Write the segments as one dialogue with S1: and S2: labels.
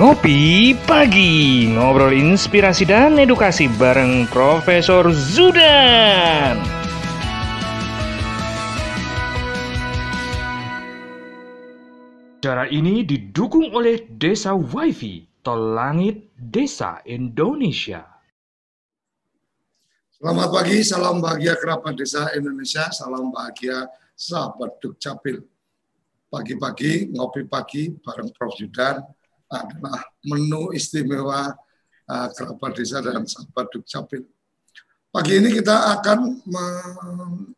S1: Ngopi Pagi Ngobrol inspirasi dan edukasi bareng Profesor Zudan Cara ini didukung oleh Desa Wifi Tol Langit Desa Indonesia
S2: Selamat pagi, salam bahagia kerabat desa Indonesia, salam bahagia sahabat Dukcapil. Pagi-pagi, ngopi pagi bareng Prof. Zudan, adalah menu istimewa uh, kerabat desa dan sahabat Dukcapil. Pagi ini kita akan mem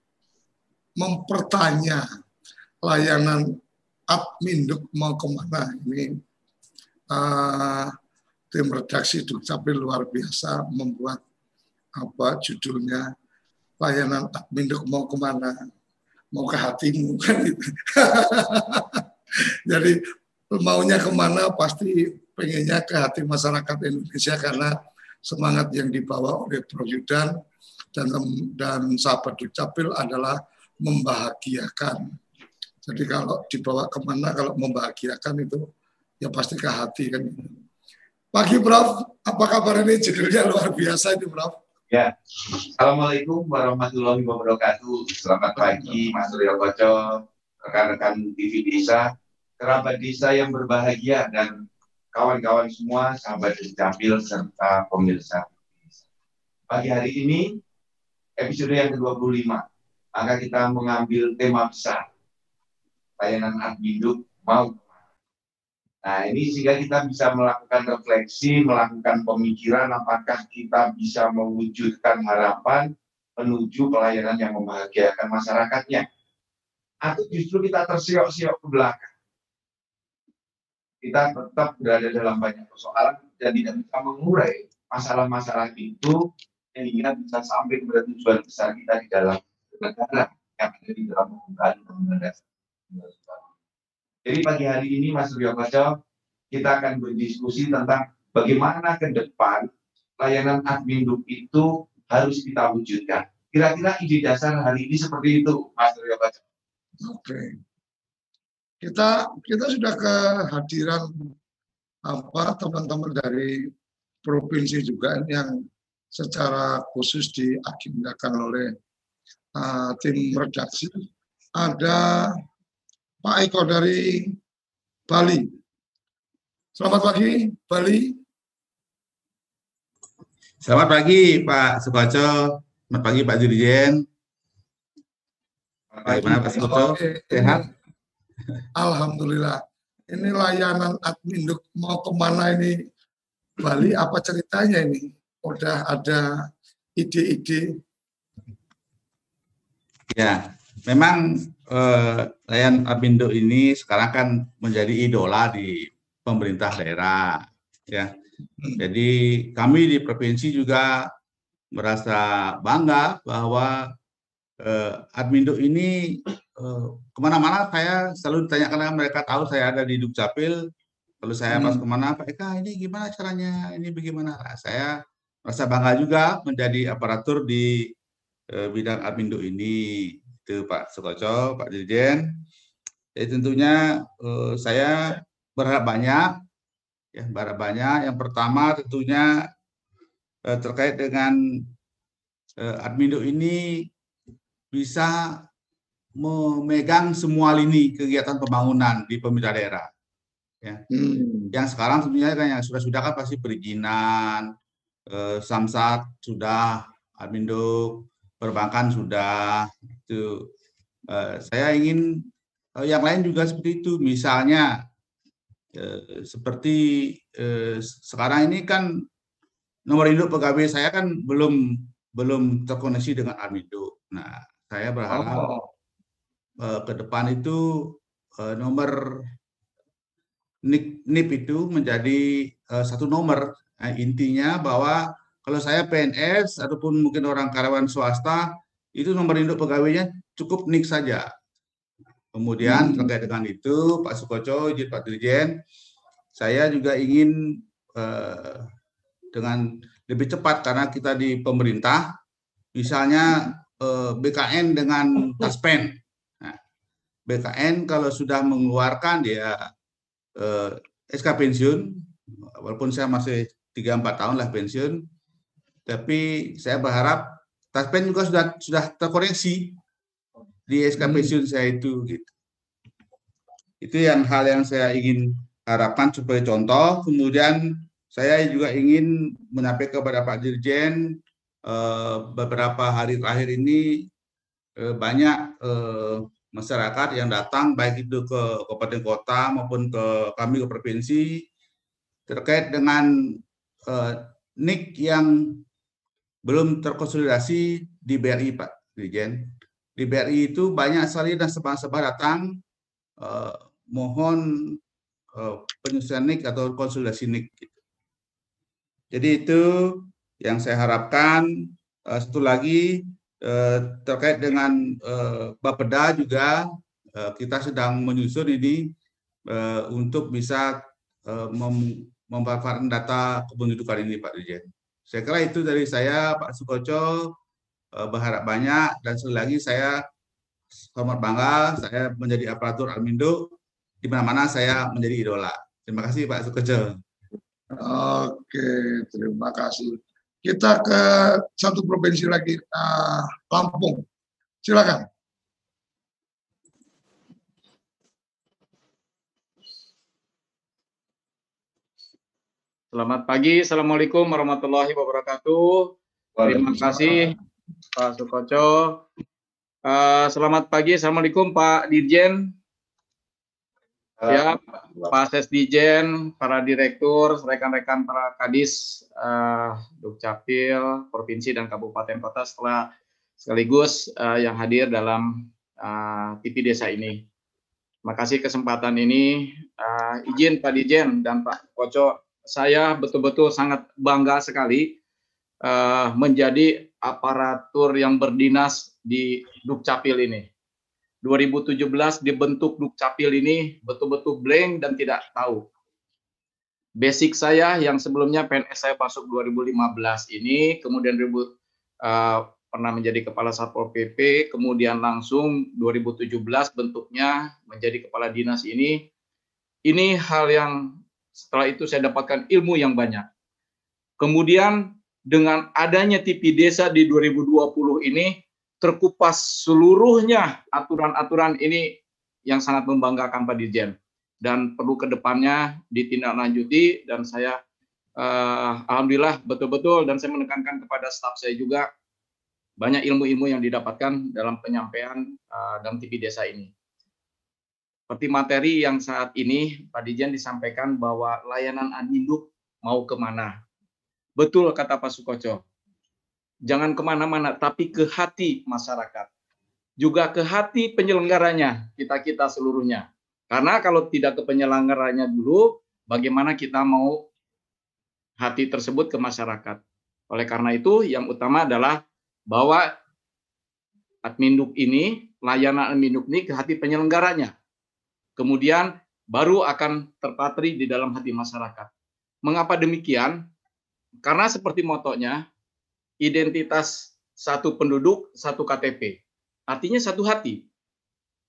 S2: mempertanya layanan admin Duk mau ke mana. Ini uh, tim redaksi Dukcapil luar biasa membuat apa judulnya layanan admin Duk mau ke mana mau ke hatimu kan gitu. Jadi maunya ke mana pasti pengennya ke hati masyarakat Indonesia karena semangat yang dibawa oleh Prof. Yudan dan dan sahabat Dukcapil adalah membahagiakan. Jadi kalau dibawa ke mana kalau membahagiakan itu ya pasti ke hati kan. Pagi Prof, apa kabar ini judulnya luar biasa ini Prof?
S3: Ya, Assalamualaikum warahmatullahi wabarakatuh. Selamat pagi Mas Surya Koco, rekan-rekan TV Desa kerabat desa yang berbahagia dan kawan-kawan semua, sahabat Dukcapil serta pemirsa. Pagi hari ini episode yang ke-25, maka kita mengambil tema besar layanan admin mau Nah, ini sehingga kita bisa melakukan refleksi, melakukan pemikiran apakah kita bisa mewujudkan harapan menuju pelayanan yang membahagiakan masyarakatnya. Atau justru kita tersiok-siok ke belakang kita tetap berada dalam banyak persoalan dan tidak bisa mengurai masalah-masalah itu sehingga bisa sampai kepada tujuan besar kita di dalam negara yang ada di dalam pembukaan undang Jadi pagi hari ini Mas Suryo Koco, kita akan berdiskusi tentang bagaimana ke depan layanan admin duk itu harus kita wujudkan. Kira-kira ide dasar hari ini seperti itu, Mas Suryo Koco.
S2: Oke. Okay kita kita sudah kehadiran apa teman-teman dari provinsi juga yang secara khusus diagendakan oleh uh, tim redaksi ada Pak Eko dari Bali. Selamat pagi Bali.
S4: Selamat pagi Pak Subaco. Selamat pagi Pak Dirjen. Bagaimana Pak Subaco? Sehat?
S2: Alhamdulillah. Ini layanan admin mau ke mana ini Bali? Apa ceritanya ini? Udah ada ide-ide?
S4: Ya, memang eh, layanan Admindo ini sekarang kan menjadi idola di pemerintah daerah. Ya, hmm. jadi kami di provinsi juga merasa bangga bahwa eh, Admindo ini ke mana-mana saya selalu ditanyakan mereka tahu saya ada di Dukcapil. Kalau saya hmm. pas ke mana, Pak Eka ini gimana caranya, ini bagaimana? Nah, saya merasa bangga juga menjadi aparatur di uh, bidang admindo ini. Itu Pak Sukoco, Pak Dirjen. Jadi tentunya uh, saya berharap banyak, ya berharap banyak. Yang pertama tentunya uh, terkait dengan uh, admindo ini bisa memegang semua lini kegiatan pembangunan di pemerintah daerah. Ya. Hmm. Yang sekarang tentunya kan yang sudah-sudah kan pasti perizinan, eh, samsat sudah, admindo, perbankan sudah. Itu eh, saya ingin eh, yang lain juga seperti itu. Misalnya eh, seperti eh, sekarang ini kan nomor induk pegawai saya kan belum belum terkoneksi dengan admindo. Nah, saya berharap oh ke depan itu uh, nomor NIP, NIP itu menjadi uh, satu nomor. Nah, intinya bahwa kalau saya PNS ataupun mungkin orang karyawan swasta itu nomor induk pegawainya cukup NIK saja. Kemudian hmm. terkait dengan itu Pak Sukoco, Pak Dirjen, saya juga ingin uh, dengan lebih cepat karena kita di pemerintah, misalnya BKN dengan Taspen, BKN kalau sudah mengeluarkan dia eh, SK pensiun walaupun saya masih 3-4 tahun lah pensiun, tapi saya berharap taspen juga sudah sudah terkoreksi di SK
S2: Hmm.
S4: pensiun saya itu gitu. Itu yang hal yang saya ingin harapkan sebagai contoh. Kemudian saya juga ingin menyampaikan kepada Pak Dirjen eh, beberapa hari terakhir ini eh, banyak eh, masyarakat yang datang baik itu ke kabupaten kota maupun ke kami ke provinsi terkait dengan eh, NIK yang belum terkonsolidasi di BRI Pak Dirjen. Di BRI itu banyak sekali nasabah-nasabah datang eh, mohon eh, penyusunan NIK atau konsolidasi NIK. gitu. Jadi itu yang saya harapkan. Eh, satu lagi eh, terkait dengan eh, Bapeda juga eh, kita sedang menyusun ini eh, untuk bisa eh, mem- memanfaatkan data kependudukan ini Pak Dirjen. Saya kira itu dari saya Pak Sukoco eh, berharap banyak dan sekali lagi saya hormat bangga saya menjadi aparatur Almindo di mana-mana saya menjadi idola. Terima kasih Pak Sukoco.
S2: Oke, terima kasih. Kita ke satu provinsi lagi, ah, Lampung. Silakan.
S5: Selamat pagi, Assalamualaikum warahmatullahi wabarakatuh. Terima kasih Pak Sukoco. Eh, selamat pagi, Assalamualaikum Pak Dirjen, ya Pak Sesdijen, para direktur, rekan-rekan para kadis, eh, Dukcapil, Provinsi dan Kabupaten Kota setelah sekaligus eh, yang hadir dalam eh, TV Desa ini. Terima kasih kesempatan ini. Eh, izin Pak Dirjen dan Pak Koco, saya betul-betul sangat bangga sekali eh, menjadi aparatur yang berdinas di Dukcapil ini. 2017 dibentuk Dukcapil ini betul-betul blank dan tidak tahu. Basic saya yang sebelumnya PNS saya masuk 2015 ini, kemudian eh, pernah menjadi kepala Satpol PP, kemudian langsung 2017 bentuknya menjadi kepala dinas ini. Ini hal yang setelah itu saya dapatkan ilmu yang banyak. Kemudian dengan adanya TV Desa di 2020 ini terkupas seluruhnya aturan-aturan ini yang sangat membanggakan Pak Dirjen dan perlu ke depannya ditindaklanjuti dan saya eh, alhamdulillah betul-betul dan saya menekankan kepada staf saya juga banyak ilmu-ilmu yang didapatkan dalam penyampaian eh, dalam TV Desa ini. Seperti materi yang saat ini Pak Dirjen disampaikan bahwa layanan adminduk mau ke mana. Betul kata Pak Sukoco, jangan ke mana-mana, tapi ke hati masyarakat. Juga ke hati penyelenggaranya, kita-kita seluruhnya. Karena kalau tidak ke penyelenggaranya dulu, bagaimana kita mau hati tersebut ke masyarakat. Oleh karena itu, yang utama adalah bahwa adminduk ini, layanan adminduk ini ke hati penyelenggaranya. Kemudian baru akan terpatri di dalam hati masyarakat. Mengapa demikian? Karena seperti motonya, identitas satu penduduk, satu KTP. Artinya satu hati.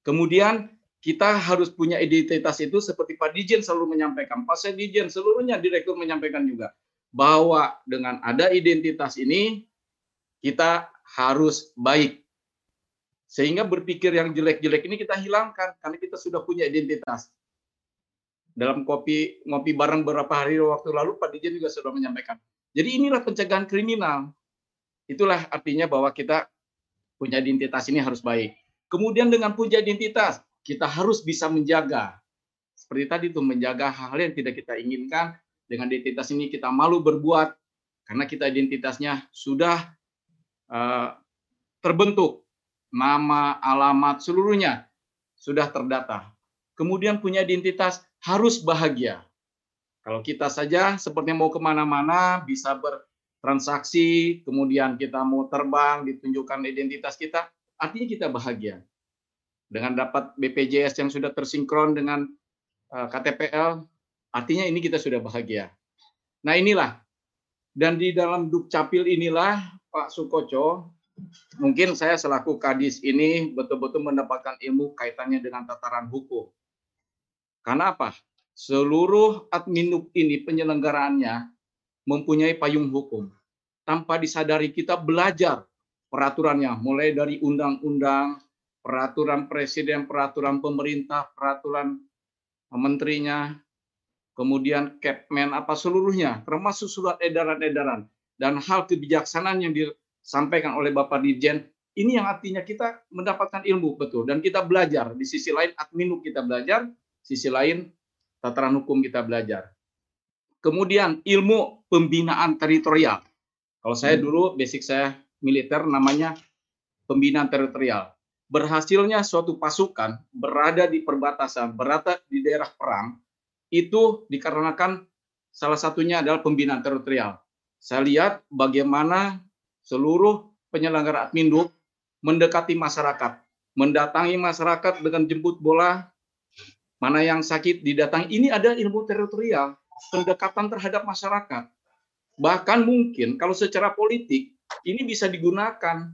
S5: Kemudian kita harus punya identitas itu seperti Pak Dijen selalu menyampaikan, Pak Dijen seluruhnya direktur menyampaikan juga bahwa dengan ada identitas ini kita harus baik. Sehingga berpikir yang jelek-jelek ini kita hilangkan karena kita sudah punya identitas. Dalam kopi ngopi bareng beberapa hari waktu lalu Pak Dijen juga sudah menyampaikan. Jadi inilah pencegahan kriminal. Itulah artinya bahwa kita punya identitas ini harus baik. Kemudian dengan punya identitas, kita harus bisa menjaga. Seperti tadi itu menjaga hal-hal yang tidak kita inginkan. Dengan identitas ini kita malu berbuat karena kita identitasnya sudah uh, terbentuk. Nama, alamat, seluruhnya sudah terdata. Kemudian punya identitas harus bahagia. Kalau kita saja seperti mau ke mana-mana, bisa bertransaksi, kemudian kita mau terbang, ditunjukkan identitas kita, artinya kita bahagia. Dengan dapat BPJS yang sudah tersinkron dengan uh, KTPL, artinya ini kita sudah bahagia. Nah inilah, dan di dalam Dukcapil inilah Pak Sukoco, mungkin saya selaku kadis ini betul-betul mendapatkan ilmu kaitannya dengan tataran hukum. Karena apa? seluruh adminuk ini penyelenggaraannya mempunyai payung hukum. Tanpa disadari kita belajar peraturannya, mulai dari undang-undang, peraturan presiden, peraturan pemerintah, peraturan menterinya, kemudian Kepmen apa seluruhnya, termasuk surat edaran-edaran dan hal kebijaksanaan yang disampaikan oleh Bapak Dirjen, ini yang artinya kita mendapatkan ilmu betul dan kita belajar. Di sisi lain adminuk kita belajar, sisi lain tataran hukum kita belajar. Kemudian ilmu pembinaan teritorial. Kalau saya hmm. dulu basic saya militer namanya pembinaan teritorial. Berhasilnya suatu pasukan berada di perbatasan, berada di daerah perang, itu dikarenakan salah satunya adalah pembinaan teritorial. Saya lihat bagaimana seluruh penyelenggara Adminduk mendekati masyarakat, mendatangi masyarakat dengan jemput bola, mana yang sakit didatangi. Ini ada ilmu teritorial, pendekatan terhadap masyarakat. Bahkan mungkin kalau secara politik ini bisa digunakan.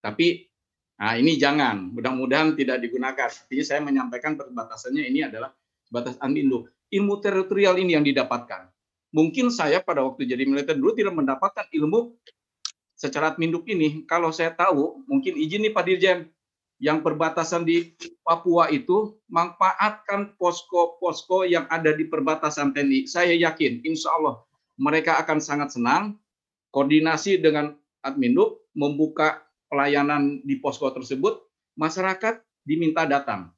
S5: Tapi nah ini jangan, mudah-mudahan tidak digunakan. Jadi saya menyampaikan perbatasannya ini adalah batas Adminduk. Ilmu teritorial ini yang didapatkan mungkin saya pada waktu jadi militer dulu tidak mendapatkan ilmu secara adminduk ini. Kalau saya tahu, mungkin izin nih Pak Dirjen, yang perbatasan di Papua itu manfaatkan posko-posko yang ada di perbatasan TNI. Saya yakin, insya Allah mereka akan sangat senang koordinasi dengan adminduk membuka pelayanan di posko tersebut. Masyarakat diminta datang.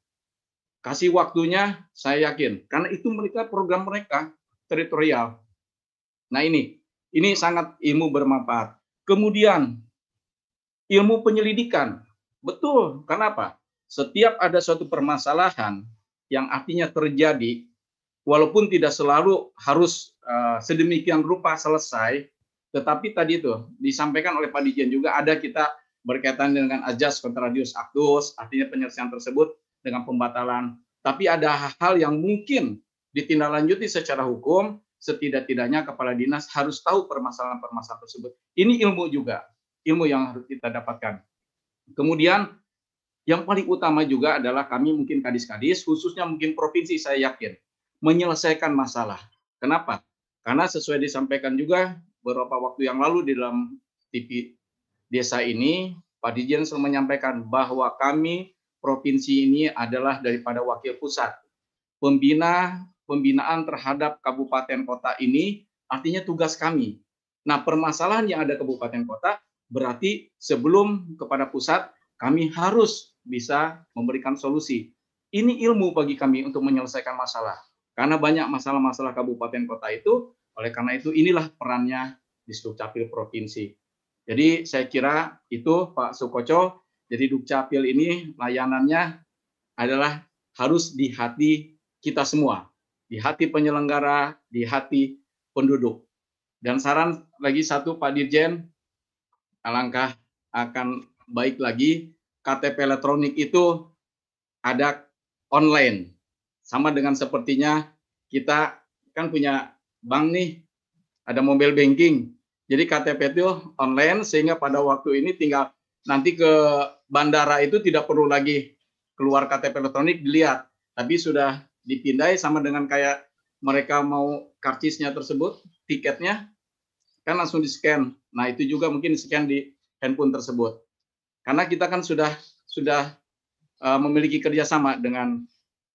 S5: Kasih waktunya, saya yakin. Karena itu mereka program mereka teritorial. Nah ini, ini sangat ilmu bermanfaat. Kemudian ilmu penyelidikan. Betul, kenapa? Setiap ada suatu permasalahan yang artinya terjadi, walaupun tidak selalu harus uh, sedemikian rupa selesai, tetapi tadi itu disampaikan oleh Pak Dijen juga ada kita berkaitan dengan ajas contradius actus, artinya penyelesaian tersebut dengan pembatalan. Tapi ada hal-hal yang mungkin ditindaklanjuti secara hukum setidak-tidaknya kepala dinas harus tahu permasalahan-permasalahan tersebut. Ini ilmu juga, ilmu yang harus kita dapatkan. Kemudian yang paling utama juga adalah kami mungkin kadis-kadis, khususnya mungkin provinsi saya yakin, menyelesaikan masalah. Kenapa? Karena sesuai disampaikan juga beberapa waktu yang lalu di dalam TV desa ini, Pak Dijen selalu menyampaikan bahwa kami provinsi ini adalah daripada wakil pusat. Pembina pembinaan terhadap kabupaten kota ini artinya tugas kami. Nah, permasalahan yang ada kabupaten kota berarti sebelum kepada pusat kami harus bisa memberikan solusi. Ini ilmu bagi kami untuk menyelesaikan masalah. Karena banyak masalah-masalah kabupaten kota itu, oleh karena itu inilah perannya di Dukcapil Provinsi. Jadi saya kira itu Pak Sukoco, jadi Dukcapil ini layanannya adalah harus di hati kita semua di hati penyelenggara, di hati penduduk. Dan saran lagi satu Pak Dirjen, alangkah akan baik lagi KTP elektronik itu ada online. Sama dengan sepertinya kita kan punya bank nih, ada mobile banking. Jadi KTP itu online sehingga pada waktu ini tinggal nanti ke bandara itu tidak perlu lagi keluar KTP elektronik dilihat, tapi sudah dipindai sama dengan kayak mereka mau karcisnya tersebut, tiketnya kan langsung di scan. Nah itu juga mungkin di scan di handphone tersebut. Karena kita kan sudah sudah uh, memiliki kerjasama dengan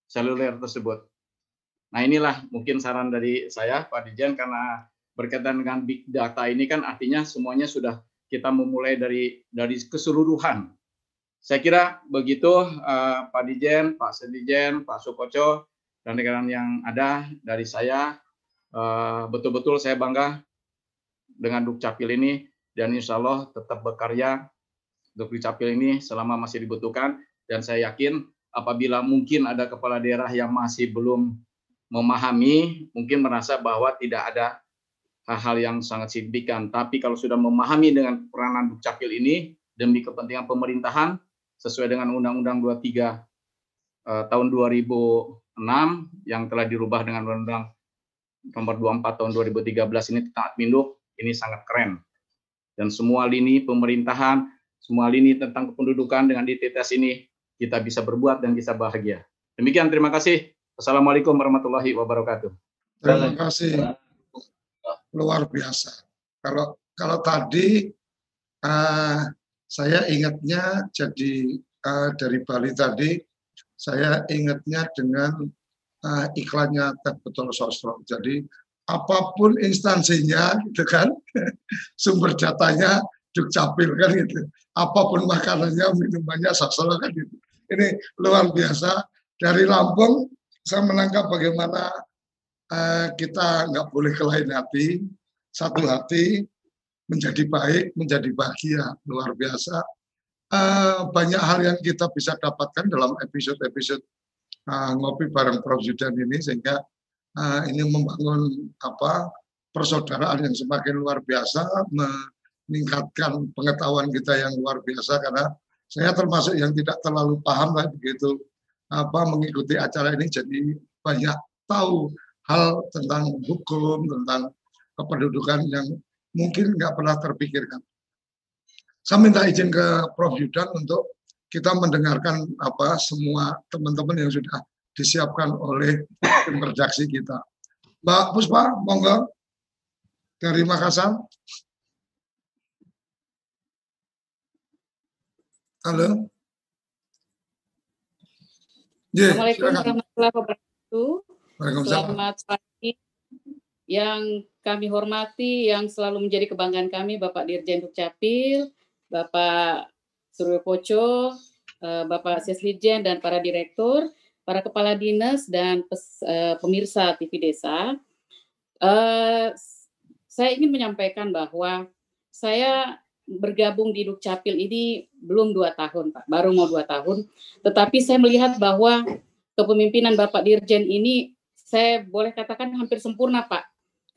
S5: seluler tersebut. Nah inilah mungkin saran dari saya Pak Dijen karena berkaitan dengan big data ini kan artinya semuanya sudah kita memulai dari dari keseluruhan. Saya kira begitu uh, Pak Dijen, Pak Sedijen, Pak Sukoco dan rekan yang ada dari saya eh, betul-betul saya bangga dengan Dukcapil ini dan insya Allah tetap berkarya Dukcapil ini selama masih dibutuhkan dan saya yakin apabila mungkin ada kepala daerah yang masih belum memahami, mungkin merasa bahwa tidak ada hal-hal yang sangat signifikan. Tapi kalau sudah memahami dengan peranan Dukcapil ini demi kepentingan pemerintahan sesuai dengan Undang-Undang 23 eh, tahun 2000 yang telah dirubah dengan Undang-Undang nomor 24 tahun 2013 ini tentang Adminduk ini sangat keren. Dan semua lini pemerintahan, semua lini tentang kependudukan dengan identitas ini kita bisa berbuat dan bisa bahagia. Demikian terima kasih Assalamualaikum warahmatullahi wabarakatuh.
S2: Terima kasih. Luar biasa. Kalau kalau tadi uh, saya ingatnya jadi uh, dari Bali tadi saya ingatnya dengan uh, iklannya Teh Betul Sosro. Jadi apa pun instansinya gitu kan sumber datanya dukcapil kan gitu. Apa pun makanannya, minumannya sosro kan gitu. Ini luar biasa. Dari Lampung saya menangkap bagaimana uh, kita nggak boleh kelain hati, satu hati, menjadi baik, menjadi bahagia, luar biasa. Uh, banyak hal yang kita bisa dapatkan dalam episode-episode uh, ngopi bareng Prof Zudan ini sehingga uh, ini membangun apa persaudaraan yang semakin luar biasa, meningkatkan pengetahuan kita yang luar biasa karena saya termasuk yang tidak terlalu paham lah begitu apa mengikuti acara ini jadi banyak tahu hal tentang hukum tentang kependudukan yang mungkin nggak pernah terpikirkan. Saya minta izin ke Prof Yudan untuk kita mendengarkan apa semua teman-teman yang sudah disiapkan oleh tim redaksi kita. Mbak Puspa, monggo dari Makassar. Halo.
S6: Yeah, Assalamualaikum warahmatullahi wabarakatuh. Selamat pagi. Yang kami hormati, yang selalu menjadi kebanggaan kami, Bapak Dirjen Dukcapil, Bapak Suryo Poco, eh, Bapak Seslijen, dan para direktur, para kepala dinas, dan eh, pemirsa TV Desa. Eh, saya ingin menyampaikan bahwa saya bergabung di Dukcapil ini belum dua tahun, Pak, baru mau dua tahun. Tetapi saya melihat bahwa kepemimpinan Bapak Dirjen ini saya boleh katakan hampir sempurna, Pak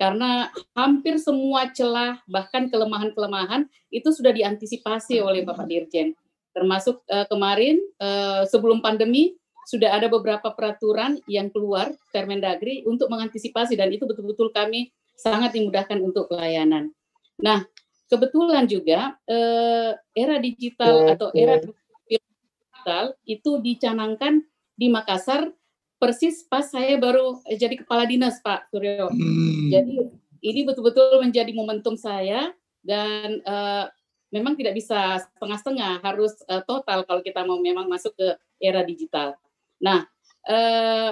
S6: karena hampir semua celah bahkan kelemahan-kelemahan itu sudah diantisipasi oleh Bapak Dirjen. Termasuk uh, kemarin uh, sebelum pandemi sudah ada beberapa peraturan yang keluar Permendagri untuk mengantisipasi dan itu betul-betul kami sangat dimudahkan untuk pelayanan. Nah, kebetulan juga uh, era digital atau era digital itu dicanangkan di Makassar persis pas saya baru eh, jadi kepala dinas Pak Suryo. Hmm. Jadi ini betul-betul menjadi momentum saya dan uh, memang tidak bisa setengah-setengah, harus uh, total kalau kita mau memang masuk ke era digital. Nah, uh,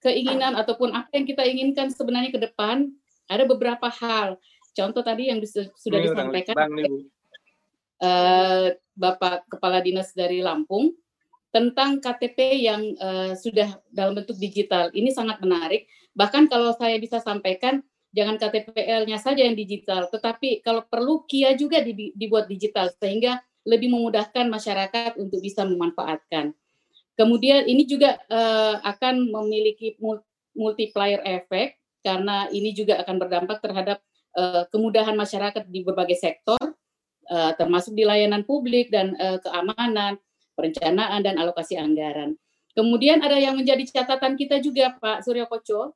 S6: keinginan ataupun apa yang kita inginkan sebenarnya ke depan ada beberapa hal. Contoh tadi yang sudah disampaikan uh, Bapak Kepala Dinas dari Lampung tentang KTP yang uh, sudah dalam bentuk digital. Ini sangat menarik. Bahkan kalau saya bisa sampaikan, jangan KTPL-nya saja yang digital, tetapi kalau perlu KIA juga dibuat digital sehingga lebih memudahkan masyarakat untuk bisa memanfaatkan. Kemudian ini juga uh, akan memiliki multiplier effect karena ini juga akan berdampak terhadap uh, kemudahan masyarakat di berbagai sektor, uh, termasuk di layanan publik dan uh, keamanan, perencanaan dan alokasi anggaran. Kemudian ada yang menjadi catatan kita juga Pak Suryo Koco.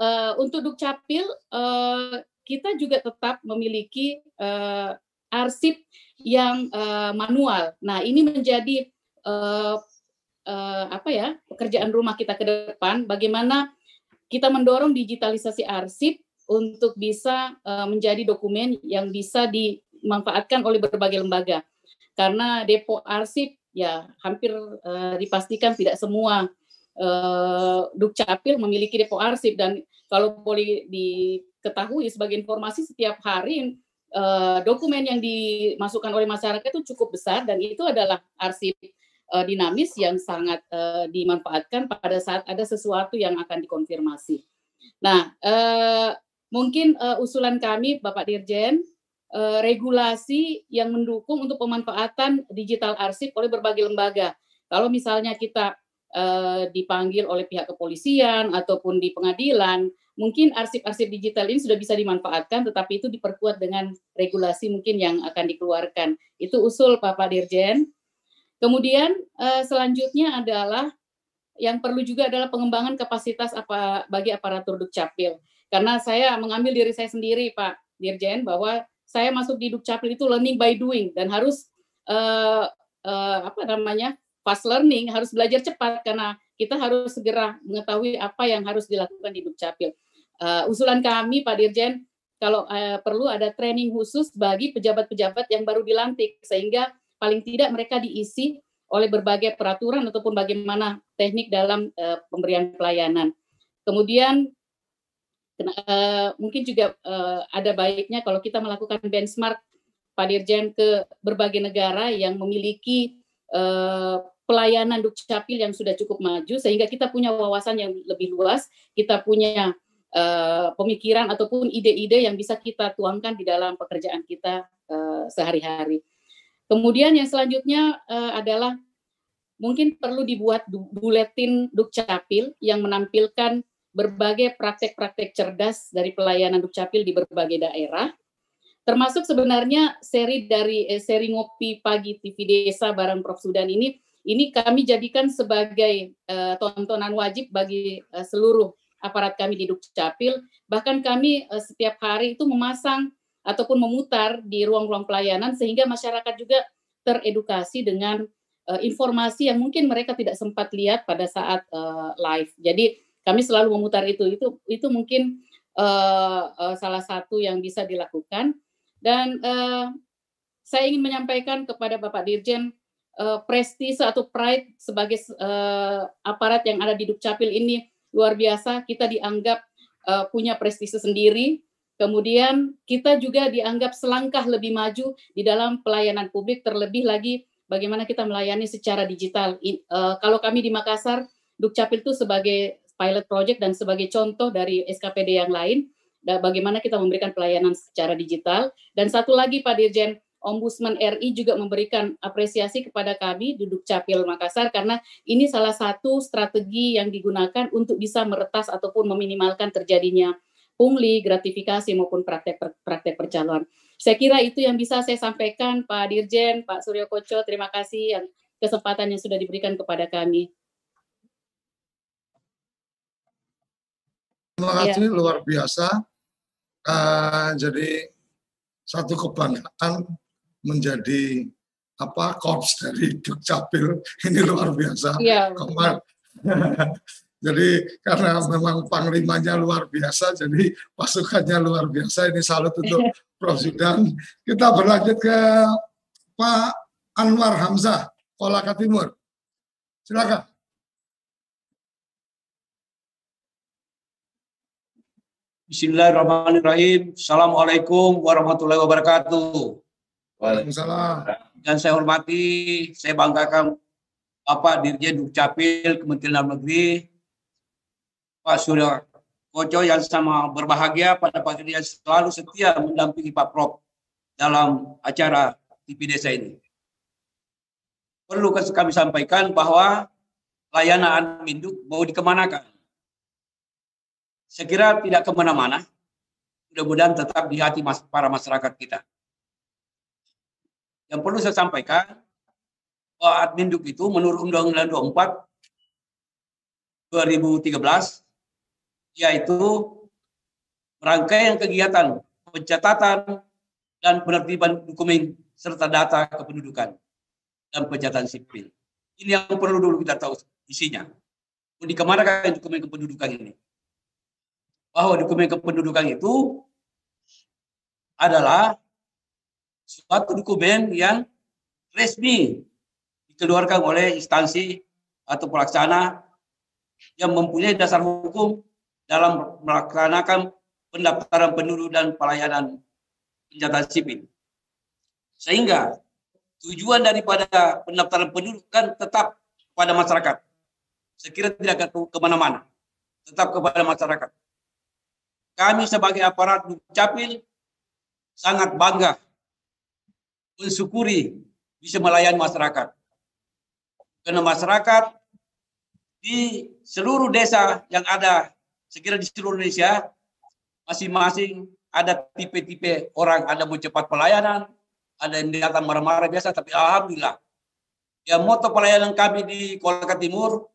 S6: Uh, untuk Dukcapil uh, kita juga tetap memiliki uh, arsip yang uh, manual. Nah, ini menjadi uh, uh, apa ya pekerjaan rumah kita ke depan. Bagaimana kita mendorong digitalisasi arsip untuk bisa uh, menjadi dokumen yang bisa dimanfaatkan oleh berbagai lembaga karena depo arsip ya hampir uh, dipastikan tidak semua uh, dukcapil memiliki depo arsip dan kalau boleh diketahui sebagai informasi setiap hari dokumen yang dimasukkan oleh masyarakat itu cukup besar dan itu adalah arsip uh, dinamis yang sangat uh, dimanfaatkan pada saat ada sesuatu yang akan dikonfirmasi. Nah, uh, mungkin uh, usulan kami Bapak Dirjen uh, regulasi yang mendukung untuk pemanfaatan digital arsip oleh berbagai lembaga. Kalau misalnya kita dipanggil oleh pihak kepolisian ataupun di pengadilan, mungkin arsip-arsip digital ini sudah bisa dimanfaatkan, tetapi itu diperkuat dengan regulasi mungkin yang akan dikeluarkan. Itu usul Bapak Dirjen. Kemudian uh, selanjutnya adalah yang perlu juga adalah pengembangan kapasitas apa bagi aparatur dukcapil. Karena saya mengambil diri saya sendiri, Pak Dirjen, bahwa saya masuk di Dukcapil itu learning by doing dan harus uh, uh, apa namanya fast learning, harus belajar cepat karena kita harus segera mengetahui apa yang harus dilakukan di Dukcapil. Uh, usulan kami Pak Dirjen, kalau uh, perlu ada training khusus bagi pejabat-pejabat yang baru dilantik sehingga paling tidak mereka diisi oleh berbagai peraturan ataupun bagaimana teknik dalam uh, pemberian pelayanan. Kemudian uh, mungkin juga uh, ada baiknya kalau kita melakukan benchmark Pak Dirjen ke berbagai negara yang memiliki uh, pelayanan Dukcapil yang sudah cukup maju sehingga kita punya wawasan yang lebih luas, kita punya uh, pemikiran ataupun ide-ide yang bisa kita tuangkan di dalam pekerjaan kita uh, sehari-hari. Kemudian yang selanjutnya uh, adalah mungkin perlu dibuat buletin Dukcapil yang menampilkan berbagai praktek-praktek cerdas dari pelayanan Dukcapil di berbagai daerah. Termasuk sebenarnya seri dari eh, seri ngopi pagi TV Desa bareng Prof Sudan ini ini kami jadikan sebagai uh, tontonan wajib bagi uh, seluruh aparat kami di Dukcapil. Bahkan kami uh, setiap hari itu memasang ataupun memutar di ruang-ruang pelayanan sehingga masyarakat juga teredukasi dengan uh, informasi yang mungkin mereka tidak sempat lihat pada saat uh, live. Jadi kami selalu memutar itu. Itu itu mungkin uh, uh, salah satu yang bisa dilakukan. Dan uh, saya ingin menyampaikan kepada Bapak Dirjen uh, prestise atau pride sebagai uh, aparat yang ada di Dukcapil ini luar biasa. Kita dianggap uh, punya prestise sendiri. Kemudian kita juga dianggap selangkah lebih maju di dalam pelayanan publik, terlebih lagi bagaimana kita melayani secara digital. Uh, kalau kami di Makassar, Dukcapil itu sebagai pilot project dan sebagai contoh dari SKPD yang lain, bagaimana kita memberikan pelayanan secara digital. Dan satu lagi Pak Dirjen, Ombudsman RI juga memberikan apresiasi kepada kami duduk capil Makassar karena ini salah satu strategi yang digunakan untuk bisa meretas ataupun meminimalkan terjadinya pungli, gratifikasi maupun praktek praktek percalonan. Saya kira itu yang bisa saya sampaikan Pak Dirjen, Pak Suryo Koco, terima kasih yang kesempatan yang sudah diberikan kepada kami.
S2: Terima kasih ya. luar biasa. Uh, jadi satu kebanggaan menjadi apa korps dari Dukcapil ini luar biasa. Iya. jadi karena memang panglimanya luar biasa, jadi pasukannya luar biasa. Ini salut untuk Prof. Zudan. Kita berlanjut ke Pak Anwar Hamzah, Kolaka Timur. Silakan.
S7: Bismillahirrahmanirrahim. Assalamualaikum warahmatullahi wabarakatuh.
S2: Waalaikumsalam.
S7: Dan saya hormati, saya banggakan Bapak Dirjen Dukcapil Kementerian Dalam Negeri, Pak Surya Koco yang sama berbahagia pada pagi yang selalu setia mendampingi Pak Prof dalam acara TV Desa ini. Perlu kami sampaikan bahwa layanan Minduk mau dikemanakan. Saya kira tidak ke mana-mana, mudah-mudahan tetap di hati para masyarakat kita. Yang perlu saya sampaikan, bahwa admin duk itu menurut Undang-Undang 24 2013 yaitu rangkaian kegiatan pencatatan dan penertiban dokumen serta data kependudukan dan pencatatan sipil. Ini yang perlu dulu kita tahu isinya. Di ke mana kan dokumen kependudukan ini? Bahwa dokumen kependudukan itu adalah suatu dokumen yang resmi dikeluarkan oleh instansi atau pelaksana yang mempunyai dasar hukum dalam melaksanakan pendaftaran penduduk dan pelayanan pencatat sipil. Sehingga tujuan daripada pendaftaran penduduk kan tetap pada masyarakat. Sekira tidak ke mana-mana, tetap kepada masyarakat. Kami sebagai aparat Dukcapil sangat bangga mensyukuri bisa melayani masyarakat. Karena masyarakat di seluruh desa yang ada sekira di seluruh Indonesia masing-masing ada tipe-tipe orang, ada mau cepat pelayanan, ada yang datang marah-marah biasa, tapi alhamdulillah ya moto pelayanan kami di Kolaka Timur,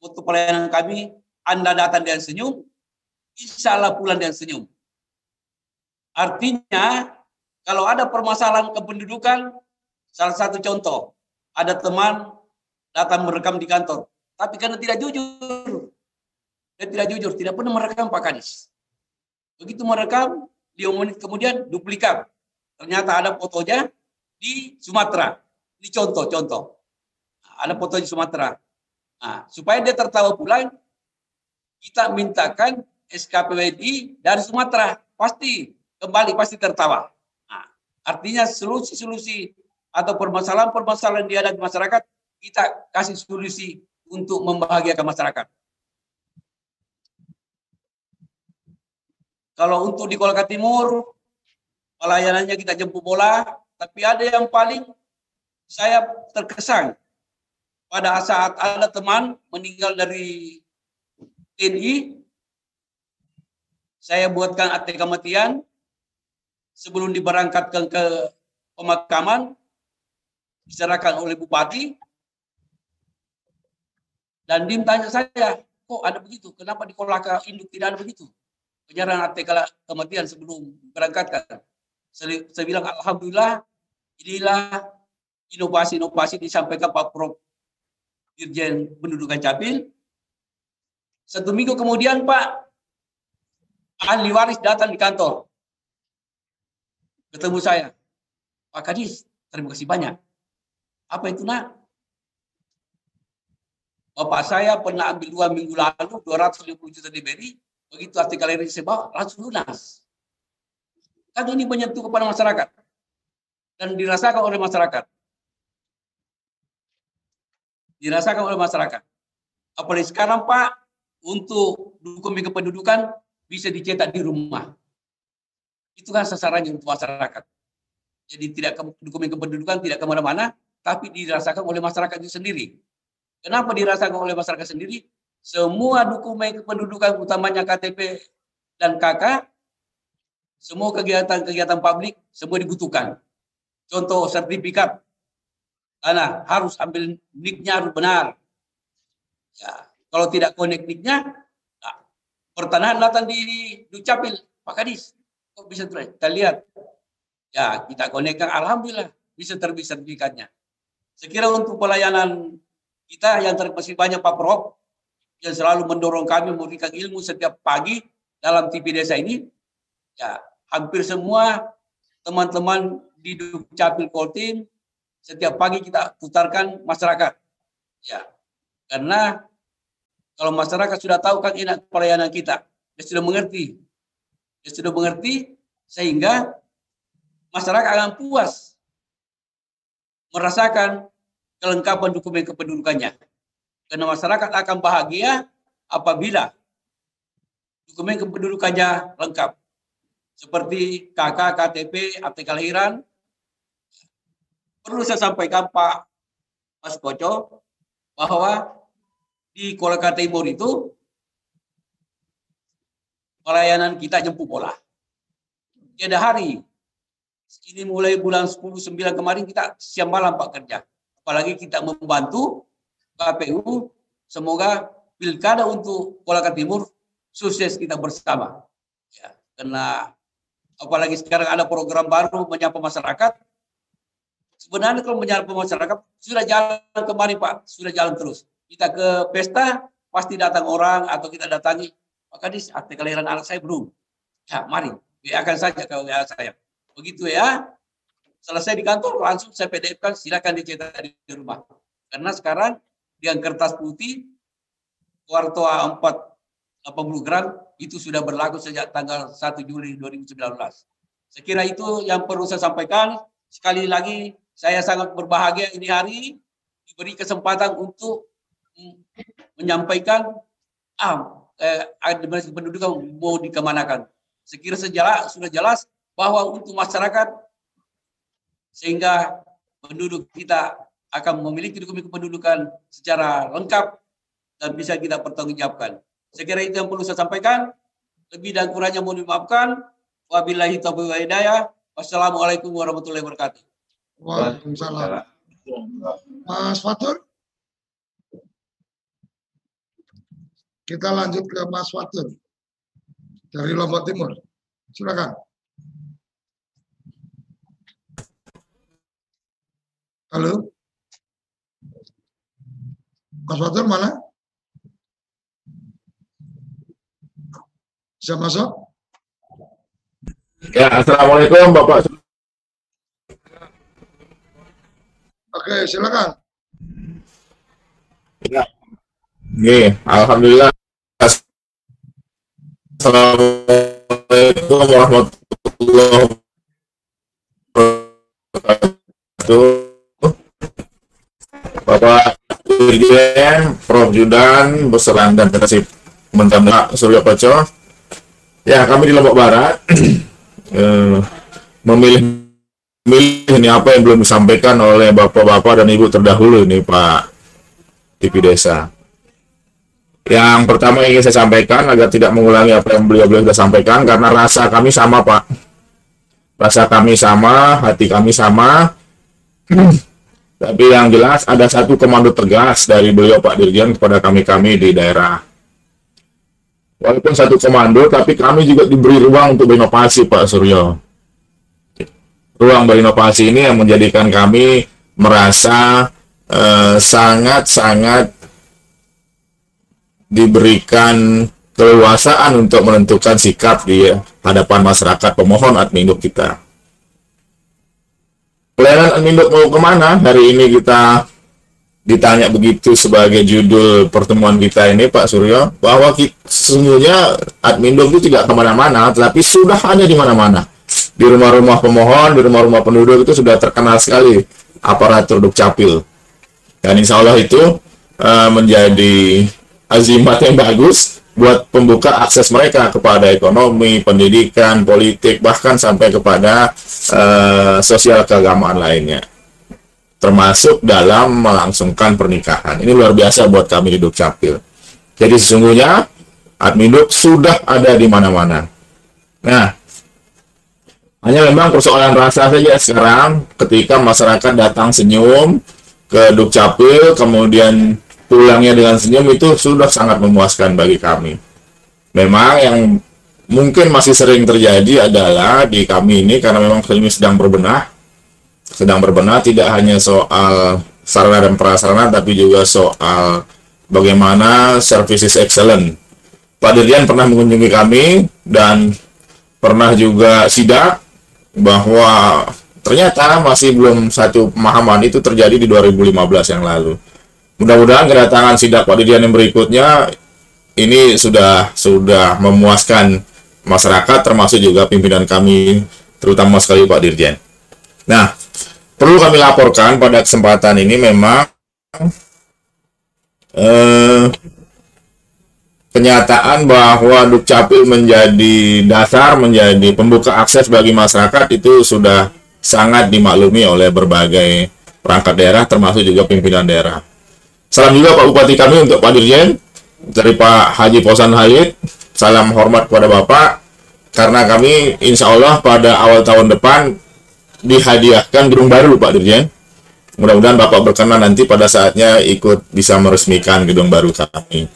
S7: moto pelayanan kami, Anda datang dan senyum, insya Allah pulang dan senyum. Artinya kalau ada permasalahan kependudukan, salah satu contoh, ada teman datang merekam di kantor. Tapi karena tidak jujur, dia tidak jujur, tidak pernah merekam Pak Kadis. Begitu merekam, dia menit kemudian duplikat. Ternyata ada fotonya di Sumatera. Ini contoh-contoh. Ada foto di Sumatera. Nah, supaya dia tertawa pulang, kita mintakan SKPWI dari Sumatera. Pasti kembali, pasti tertawa. Nah, artinya solusi-solusi atau permasalahan-permasalahan di masyarakat, kita kasih solusi untuk membahagiakan masyarakat. Kalau untuk di Kolaka Timur, pelayanannya kita jemput bola, tapi ada yang paling saya terkesan pada saat ada teman meninggal dari TNI, saya buatkan akte kematian sebelum diberangkatkan ke pemakaman, diserahkan oleh bupati, dan dia tanya saya, kok ada begitu? Kenapa di Kolaka Induk tidak ada begitu? Penyerahan akte kematian sebelum berangkatkan. Saya, saya bilang, Alhamdulillah, inilah inovasi-inovasi disampaikan Pak Prof. Dirjen Pendudukan Capil. Satu minggu kemudian, Pak, ahli waris datang di kantor. Ketemu saya. Pak Kadis, terima kasih banyak. Apa itu nak? Bapak saya pernah ambil dua minggu lalu 250 juta diberi, begitu artikel ini bawa langsung lunas. Kan ini menyentuh kepada masyarakat dan dirasakan oleh masyarakat. Dirasakan oleh masyarakat. Apalagi sekarang Pak, untuk dokumen kependudukan bisa dicetak di rumah. Itu kan sasarannya untuk masyarakat. Jadi tidak dokumen kependudukan tidak ke mana-mana, tapi dirasakan oleh masyarakat itu sendiri. Kenapa dirasakan oleh masyarakat sendiri? Semua dokumen kependudukan, utamanya KTP dan KK, semua kegiatan-kegiatan publik, semua dibutuhkan. Contoh sertifikat, karena harus ambil niknya harus benar. Ya, kalau tidak connect niknya, pertanahan datang di Dukcapil, Pak Kadis, kok bisa terus? Kita lihat. Ya, kita konekkan, Alhamdulillah, bisa terbit sertifikatnya. Sekira untuk pelayanan kita yang terpesi banyak Pak Prof, yang selalu mendorong kami memberikan ilmu setiap pagi dalam TV desa ini, ya hampir semua teman-teman di Dukcapil Koltim, setiap pagi kita putarkan masyarakat. Ya, karena kalau masyarakat sudah tahu kan enak pelayanan kita, dia sudah mengerti. Dia sudah mengerti sehingga masyarakat akan puas merasakan kelengkapan dokumen kependudukannya. Karena masyarakat akan bahagia apabila dokumen kependudukannya lengkap. Seperti KK, KTP, akte kelahiran. Perlu saya sampaikan Pak Mas Koco bahwa di Kolaka Timur itu pelayanan kita jemput bola. Tiada hari. Ini mulai bulan 10 9 kemarin kita siang malam Pak kerja. Apalagi kita membantu KPU semoga pilkada untuk Kolaka Timur sukses kita bersama. Ya, karena apalagi sekarang ada program baru menyapa masyarakat. Sebenarnya kalau menyapa masyarakat sudah jalan kemarin Pak, sudah jalan terus kita ke pesta, pasti datang orang atau kita datangi, Pak Kadis, akte kelahiran anak saya belum. Ya, mari, akan saja ke WA saya. Begitu ya, selesai di kantor, langsung saya PDF kan, silakan dicetak di rumah. Karena sekarang yang kertas putih, kuarto A4 80 gram, itu sudah berlaku sejak tanggal 1 Juli 2019. Sekira itu yang perlu saya sampaikan. Sekali lagi, saya sangat berbahagia ini hari diberi kesempatan untuk menyampaikan ah eh, administrasi pendudukan mau dikemanakan. Sekira sejelas sudah jelas bahwa untuk masyarakat sehingga penduduk kita akan memiliki dokumen kependudukan secara lengkap dan bisa kita pertanggungjawabkan. Sekira itu yang perlu saya sampaikan. Lebih dan kurangnya mohon dimaafkan. Wabillahi taufiq wa hidayah. Wassalamualaikum warahmatullahi wabarakatuh.
S2: Waalaikumsalam. Mas Fatur? Kita lanjut ke Mas Fatur dari Lombok Timur. Silakan. Halo. Mas Fatur mana? Bisa masuk?
S8: Ya, Assalamualaikum Bapak.
S2: Oke, silakan.
S8: Ya. Oke, Alhamdulillah. Assalamualaikum warahmatullahi wabarakatuh. Bapak Dirjen, Prof. Judan, Beserang dan Kasih Menteri Surya Paco. Ya, kami di Lombok Barat eh, memilih memilih ini apa yang belum disampaikan oleh bapak-bapak dan ibu terdahulu ini Pak TV Desa. Yang pertama ingin saya sampaikan agar tidak mengulangi apa yang beliau-beliau sudah sampaikan karena rasa kami sama Pak. Rasa kami sama, hati kami sama. Tapi yang jelas ada satu komando tegas dari beliau Pak Dirjen kepada kami-kami di daerah. Walaupun satu komando, tapi kami juga diberi ruang untuk berinovasi Pak Suryo ruang berinovasi ini yang menjadikan kami merasa eh, sangat-sangat diberikan keleluasaan untuk menentukan sikap di hadapan masyarakat pemohon adminduk kita. Pelayanan adminduk mau ke mana? Hari ini kita ditanya begitu sebagai judul pertemuan kita ini Pak Suryo, bahwa sesungguhnya adminduk itu tidak ke mana-mana, tetapi sudah ada di mana-mana di rumah-rumah pemohon, di rumah-rumah penduduk itu sudah terkenal sekali aparatur dukcapil. Dan insya Allah itu uh, menjadi azimat yang bagus buat pembuka akses mereka kepada ekonomi, pendidikan, politik, bahkan sampai kepada uh, sosial keagamaan lainnya. Termasuk dalam melangsungkan pernikahan. Ini luar biasa buat kami di Dukcapil. Jadi sesungguhnya Adminduk sudah ada di mana-mana. Nah, hanya memang persoalan rasa saja sekarang ketika masyarakat datang senyum ke Dukcapil, kemudian pulangnya dengan senyum itu sudah sangat memuaskan bagi kami. Memang yang mungkin masih sering terjadi adalah di kami ini karena memang ini sedang berbenah, sedang berbenah tidak hanya soal sarana dan prasarana tapi juga soal bagaimana services excellent. Pak Dirjen pernah mengunjungi kami dan pernah juga sidak bahwa ternyata masih belum satu pemahaman itu terjadi di 2015 yang lalu. Mudah-mudahan kedatangan sidak Pak Didian yang berikutnya ini sudah sudah memuaskan masyarakat termasuk juga pimpinan kami terutama sekali Pak Dirjen. Nah, perlu kami laporkan pada kesempatan ini memang eh, kenyataan bahwa Dukcapil menjadi dasar, menjadi pembuka akses bagi masyarakat itu sudah sangat dimaklumi oleh berbagai perangkat daerah termasuk juga pimpinan daerah. Salam juga Pak Bupati kami untuk Pak Dirjen dari Pak Haji Posan Halid. Salam hormat kepada Bapak karena kami insya Allah pada awal tahun depan dihadiahkan gedung baru Pak Dirjen. Mudah-mudahan Bapak berkenan nanti pada saatnya ikut bisa meresmikan gedung baru kami.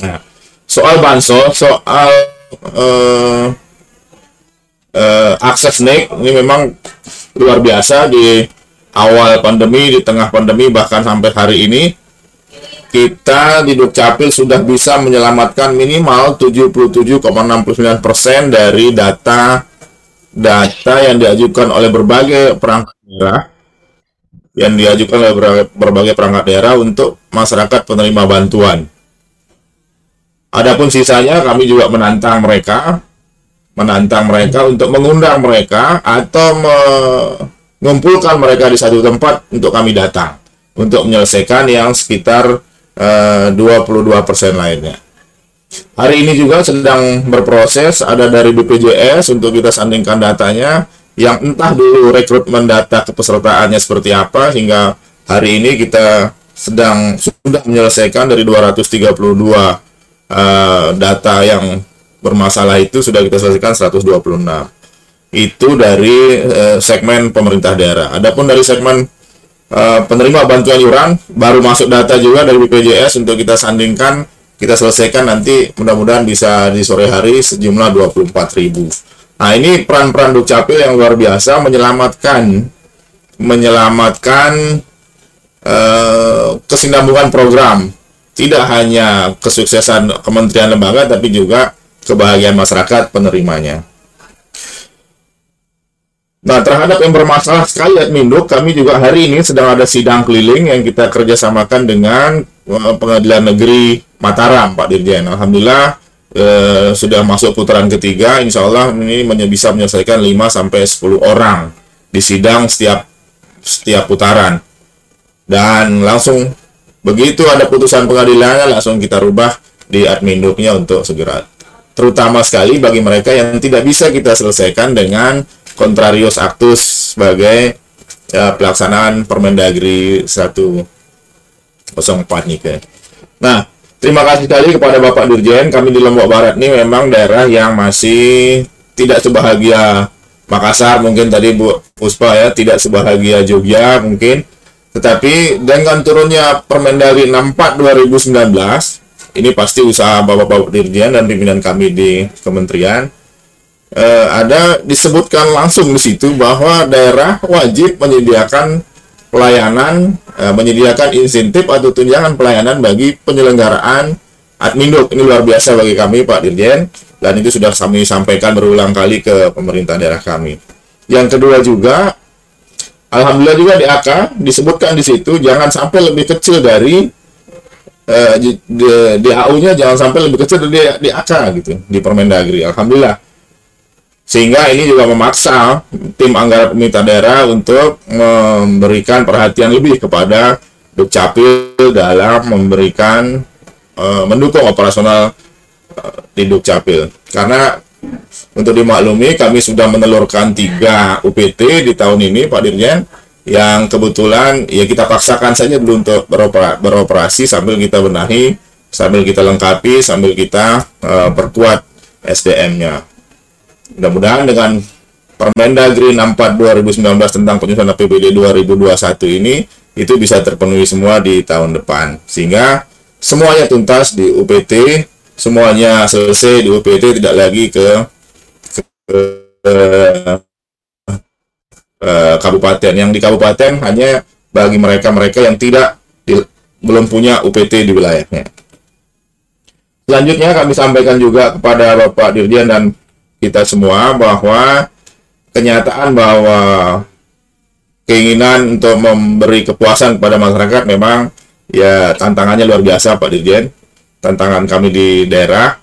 S8: Nah, soal bansos, soal uh, uh, akses naik ini memang luar biasa di awal pandemi, di tengah pandemi bahkan sampai hari ini kita di Dukcapil sudah bisa menyelamatkan minimal 77,69% dari data data yang diajukan oleh berbagai perangkat daerah yang diajukan oleh berbagai perangkat daerah untuk masyarakat penerima bantuan. Adapun sisanya kami juga menantang mereka, menantang mereka untuk mengundang mereka atau mengumpulkan mereka di satu tempat untuk kami datang untuk menyelesaikan yang sekitar eh, 22% lainnya. Hari ini juga sedang berproses ada dari BPJS untuk kita sandingkan datanya yang entah dulu rekrutmen data kepesertaannya seperti apa hingga hari ini kita sedang sudah menyelesaikan dari 232 uh, data yang bermasalah itu sudah kita selesaikan 126. Itu dari uh, segmen pemerintah daerah. Adapun dari segmen uh, penerima bantuan iuran baru masuk data juga dari BPJS untuk kita sandingkan, kita selesaikan nanti mudah-mudahan bisa di sore hari sejumlah 24.000. Nah, ini peran-peran Dukcapil yang luar biasa menyelamatkan menyelamatkan eh, kesinambungan program tidak hanya kesuksesan kementerian lembaga tapi juga kebahagiaan masyarakat penerimanya. Nah, terhadap yang bermasalah sekali Adminduk, kami juga hari ini sedang ada sidang keliling yang kita kerjasamakan dengan eh, Pengadilan Negeri Mataram, Pak Dirjen. Alhamdulillah eh, sudah masuk putaran ketiga, insya Allah ini bisa menyelesaikan 5 sampai 10 orang di sidang setiap setiap putaran. Dan langsung begitu ada putusan pengadilannya langsung kita rubah di adminduknya untuk segera. Terutama sekali bagi mereka yang tidak bisa kita selesaikan dengan contrarios actus sebagai ya, pelaksanaan Permendagri 104 nih Nah, terima kasih sekali kepada Bapak Dirjen. Kami di Lombok Barat ini memang daerah yang masih tidak sebahagia. Makassar mungkin tadi Bu Puspa ya tidak sebahagia Jogja mungkin. Tetapi dengan turunnya Permendagri 64 2019 ini pasti usaha Bapak-Bapak Dirjen dan pimpinan kami di kementerian eh, ada disebutkan langsung di situ bahwa daerah wajib menyediakan pelayanan, eh, menyediakan insentif atau tunjangan pelayanan bagi penyelenggaraan adminduk. Ini luar biasa bagi kami Pak Dirjen dan itu sudah kami sampaikan berulang kali ke pemerintah daerah kami. Yang kedua juga Alhamdulillah juga di AK disebutkan di situ jangan sampai lebih kecil dari eh, di, di, di AU-nya jangan sampai lebih kecil dari di, di AK gitu di Permendagri. Alhamdulillah sehingga ini juga memaksa tim anggaran pemerintah daerah untuk memberikan perhatian lebih kepada Dukcapil dalam memberikan uh, mendukung operasional di Dukcapil. Karena untuk dimaklumi kami sudah menelurkan tiga UPT di tahun ini Pak Dirjen yang kebetulan ya kita paksakan saja dulu untuk beropera, beroperasi sambil kita benahi, sambil kita lengkapi, sambil kita uh, perkuat SDM-nya. Mudah-mudahan dengan Permendagri 64 2019 tentang penyusunan APBD 2021 ini itu bisa terpenuhi semua di tahun depan. Sehingga semuanya tuntas di UPT semuanya selesai di UPT tidak lagi ke, ke, ke uh, kabupaten. Yang di kabupaten hanya bagi mereka-mereka yang tidak di, belum punya UPT di wilayahnya. Selanjutnya kami sampaikan juga kepada Bapak Dirjen dan kita semua bahwa kenyataan bahwa keinginan untuk memberi kepuasan kepada masyarakat memang ya tantangannya luar biasa Pak Dirjen. Tantangan kami di daerah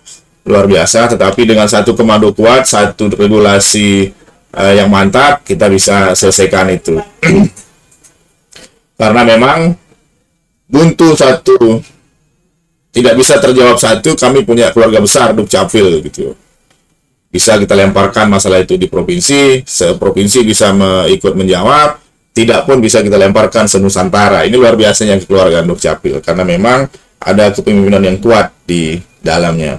S8: luar biasa, tetapi dengan satu komando kuat, satu regulasi uh, yang mantap, kita bisa selesaikan itu. Karena memang buntu satu tidak bisa terjawab satu, kami punya keluarga besar Dukcapil gitu bisa kita lemparkan masalah itu di provinsi, seprovinsi bisa me ikut menjawab, tidak pun bisa kita lemparkan senusantara. Ini luar biasanya keluarga Dukcapil karena memang ada kepemimpinan yang kuat di dalamnya.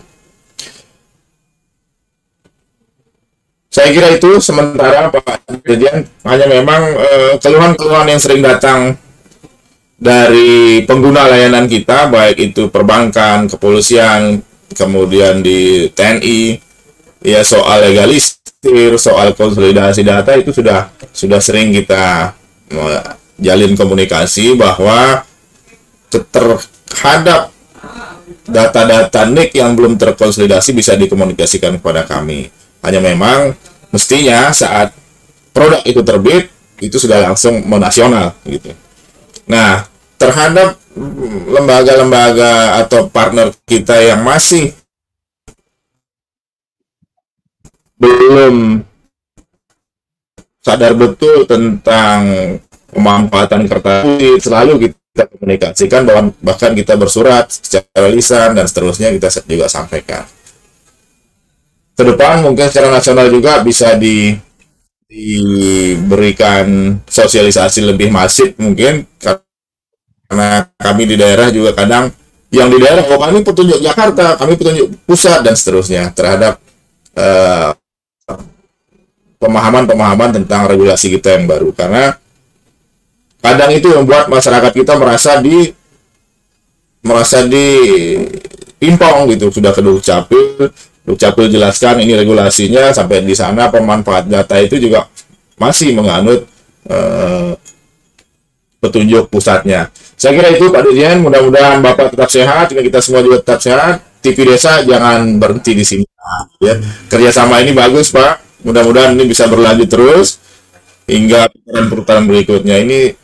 S8: Saya kira itu sementara Pak Dirjen hanya memang eh, keluhan-keluhan yang sering datang dari pengguna layanan kita baik itu perbankan, kepolisian, kemudian di TNI, ya soal legalisir, soal konsolidasi data itu sudah sudah sering kita jalin komunikasi bahwa terhadap data-data NIK yang belum terkonsolidasi bisa dikomunikasikan kepada kami. Hanya memang mestinya saat produk itu terbit itu sudah langsung menasional gitu. Nah, terhadap lembaga-lembaga atau partner kita yang masih belum sadar betul tentang pemanfaatan kertas putih selalu kita komunikasikan bahwa bahkan kita bersurat secara lisan dan seterusnya kita juga sampaikan. Ke depan mungkin secara nasional juga bisa di diberikan sosialisasi lebih masif mungkin. Karena kami di daerah juga kadang yang di daerah oh kami petunjuk Jakarta kami petunjuk pusat dan seterusnya terhadap uh, pemahaman-pemahaman tentang regulasi kita yang baru karena kadang itu membuat masyarakat kita merasa di merasa di impong gitu sudah ke Dukcapil Dukcapil jelaskan ini regulasinya sampai di sana pemanfaat data itu juga masih menganut eh, petunjuk pusatnya. Saya kira itu Pak Dirjen, mudah-mudahan Bapak tetap sehat, dan kita semua juga tetap sehat. TV Desa jangan berhenti di sini. Ya, kerjasama ini bagus Pak. Mudah-mudahan ini bisa berlanjut terus hingga perputaran berikutnya. Ini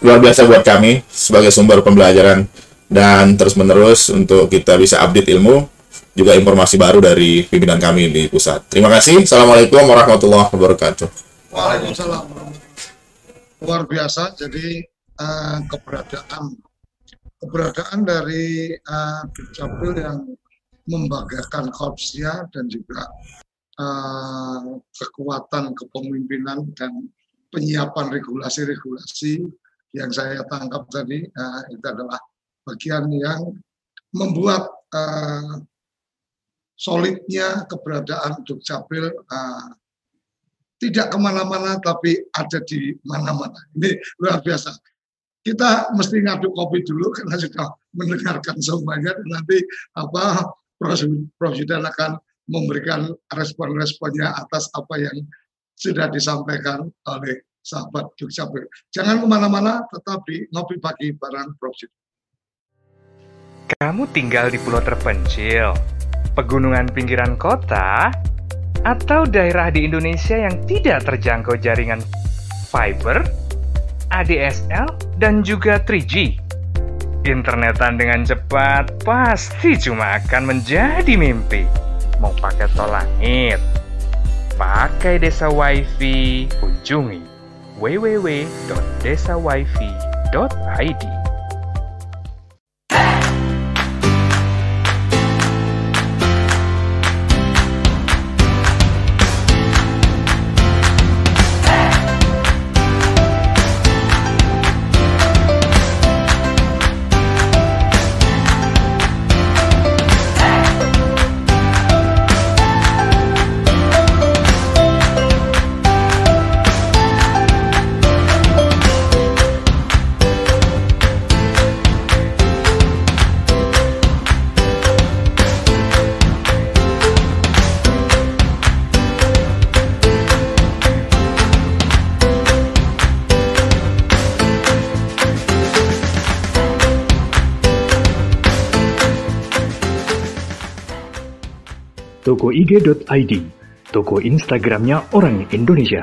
S8: luar biasa buat kami sebagai sumber pembelajaran dan terus-menerus untuk kita bisa update ilmu juga informasi baru dari pimpinan kami di pusat. Terima kasih. Assalamualaikum warahmatullahi wabarakatuh.
S2: Waalaikumsalam. Luar biasa. Jadi uh, keberadaan keberadaan dari uh, Dukcapil yang membanggakan korpsnya dan juga uh, kekuatan kepemimpinan dan penyiapan regulasi-regulasi yang saya tangkap tadi uh, itu adalah bagian yang membuat uh, solidnya keberadaan Dukcapil uh, tidak ke mana-mana tapi ada di mana-mana. Ini luar biasa. Kita mesti ngadu kopi dulu karena sudah mendengarkan semuanya nanti apa Presiden akan memberikan respon-responnya atas apa yang sudah disampaikan oleh sahabat Dukcapil. Jangan ke mana-mana, tetap di ngopi pagi bareng Presiden.
S1: Kamu tinggal di pulau terpencil, pegunungan pinggiran kota, atau daerah di Indonesia yang tidak terjangkau jaringan fiber, ADSL, dan juga 3G. Internetan dengan cepat pasti cuma akan menjadi mimpi. Mau pakai tol langit, pakai desa wifi, kunjungi www.desawifi.id.
S9: Toko IG.id, toko Instagramnya orang Indonesia.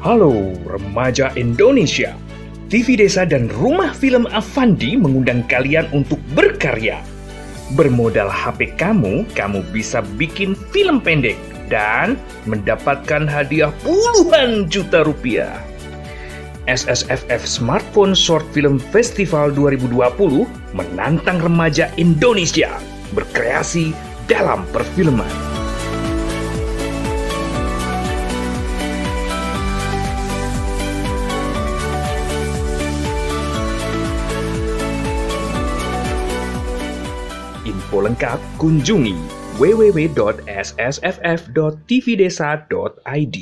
S1: Halo remaja Indonesia. TV Desa dan Rumah Film Avandi mengundang kalian untuk berkarya. Bermodal HP kamu, kamu bisa bikin film pendek dan mendapatkan hadiah puluhan juta rupiah. SSFF Smartphone Short Film Festival 2020 menantang remaja Indonesia berkreasi dalam perfilman. Lengkap kunjungi www.ssff.tvdesa.id.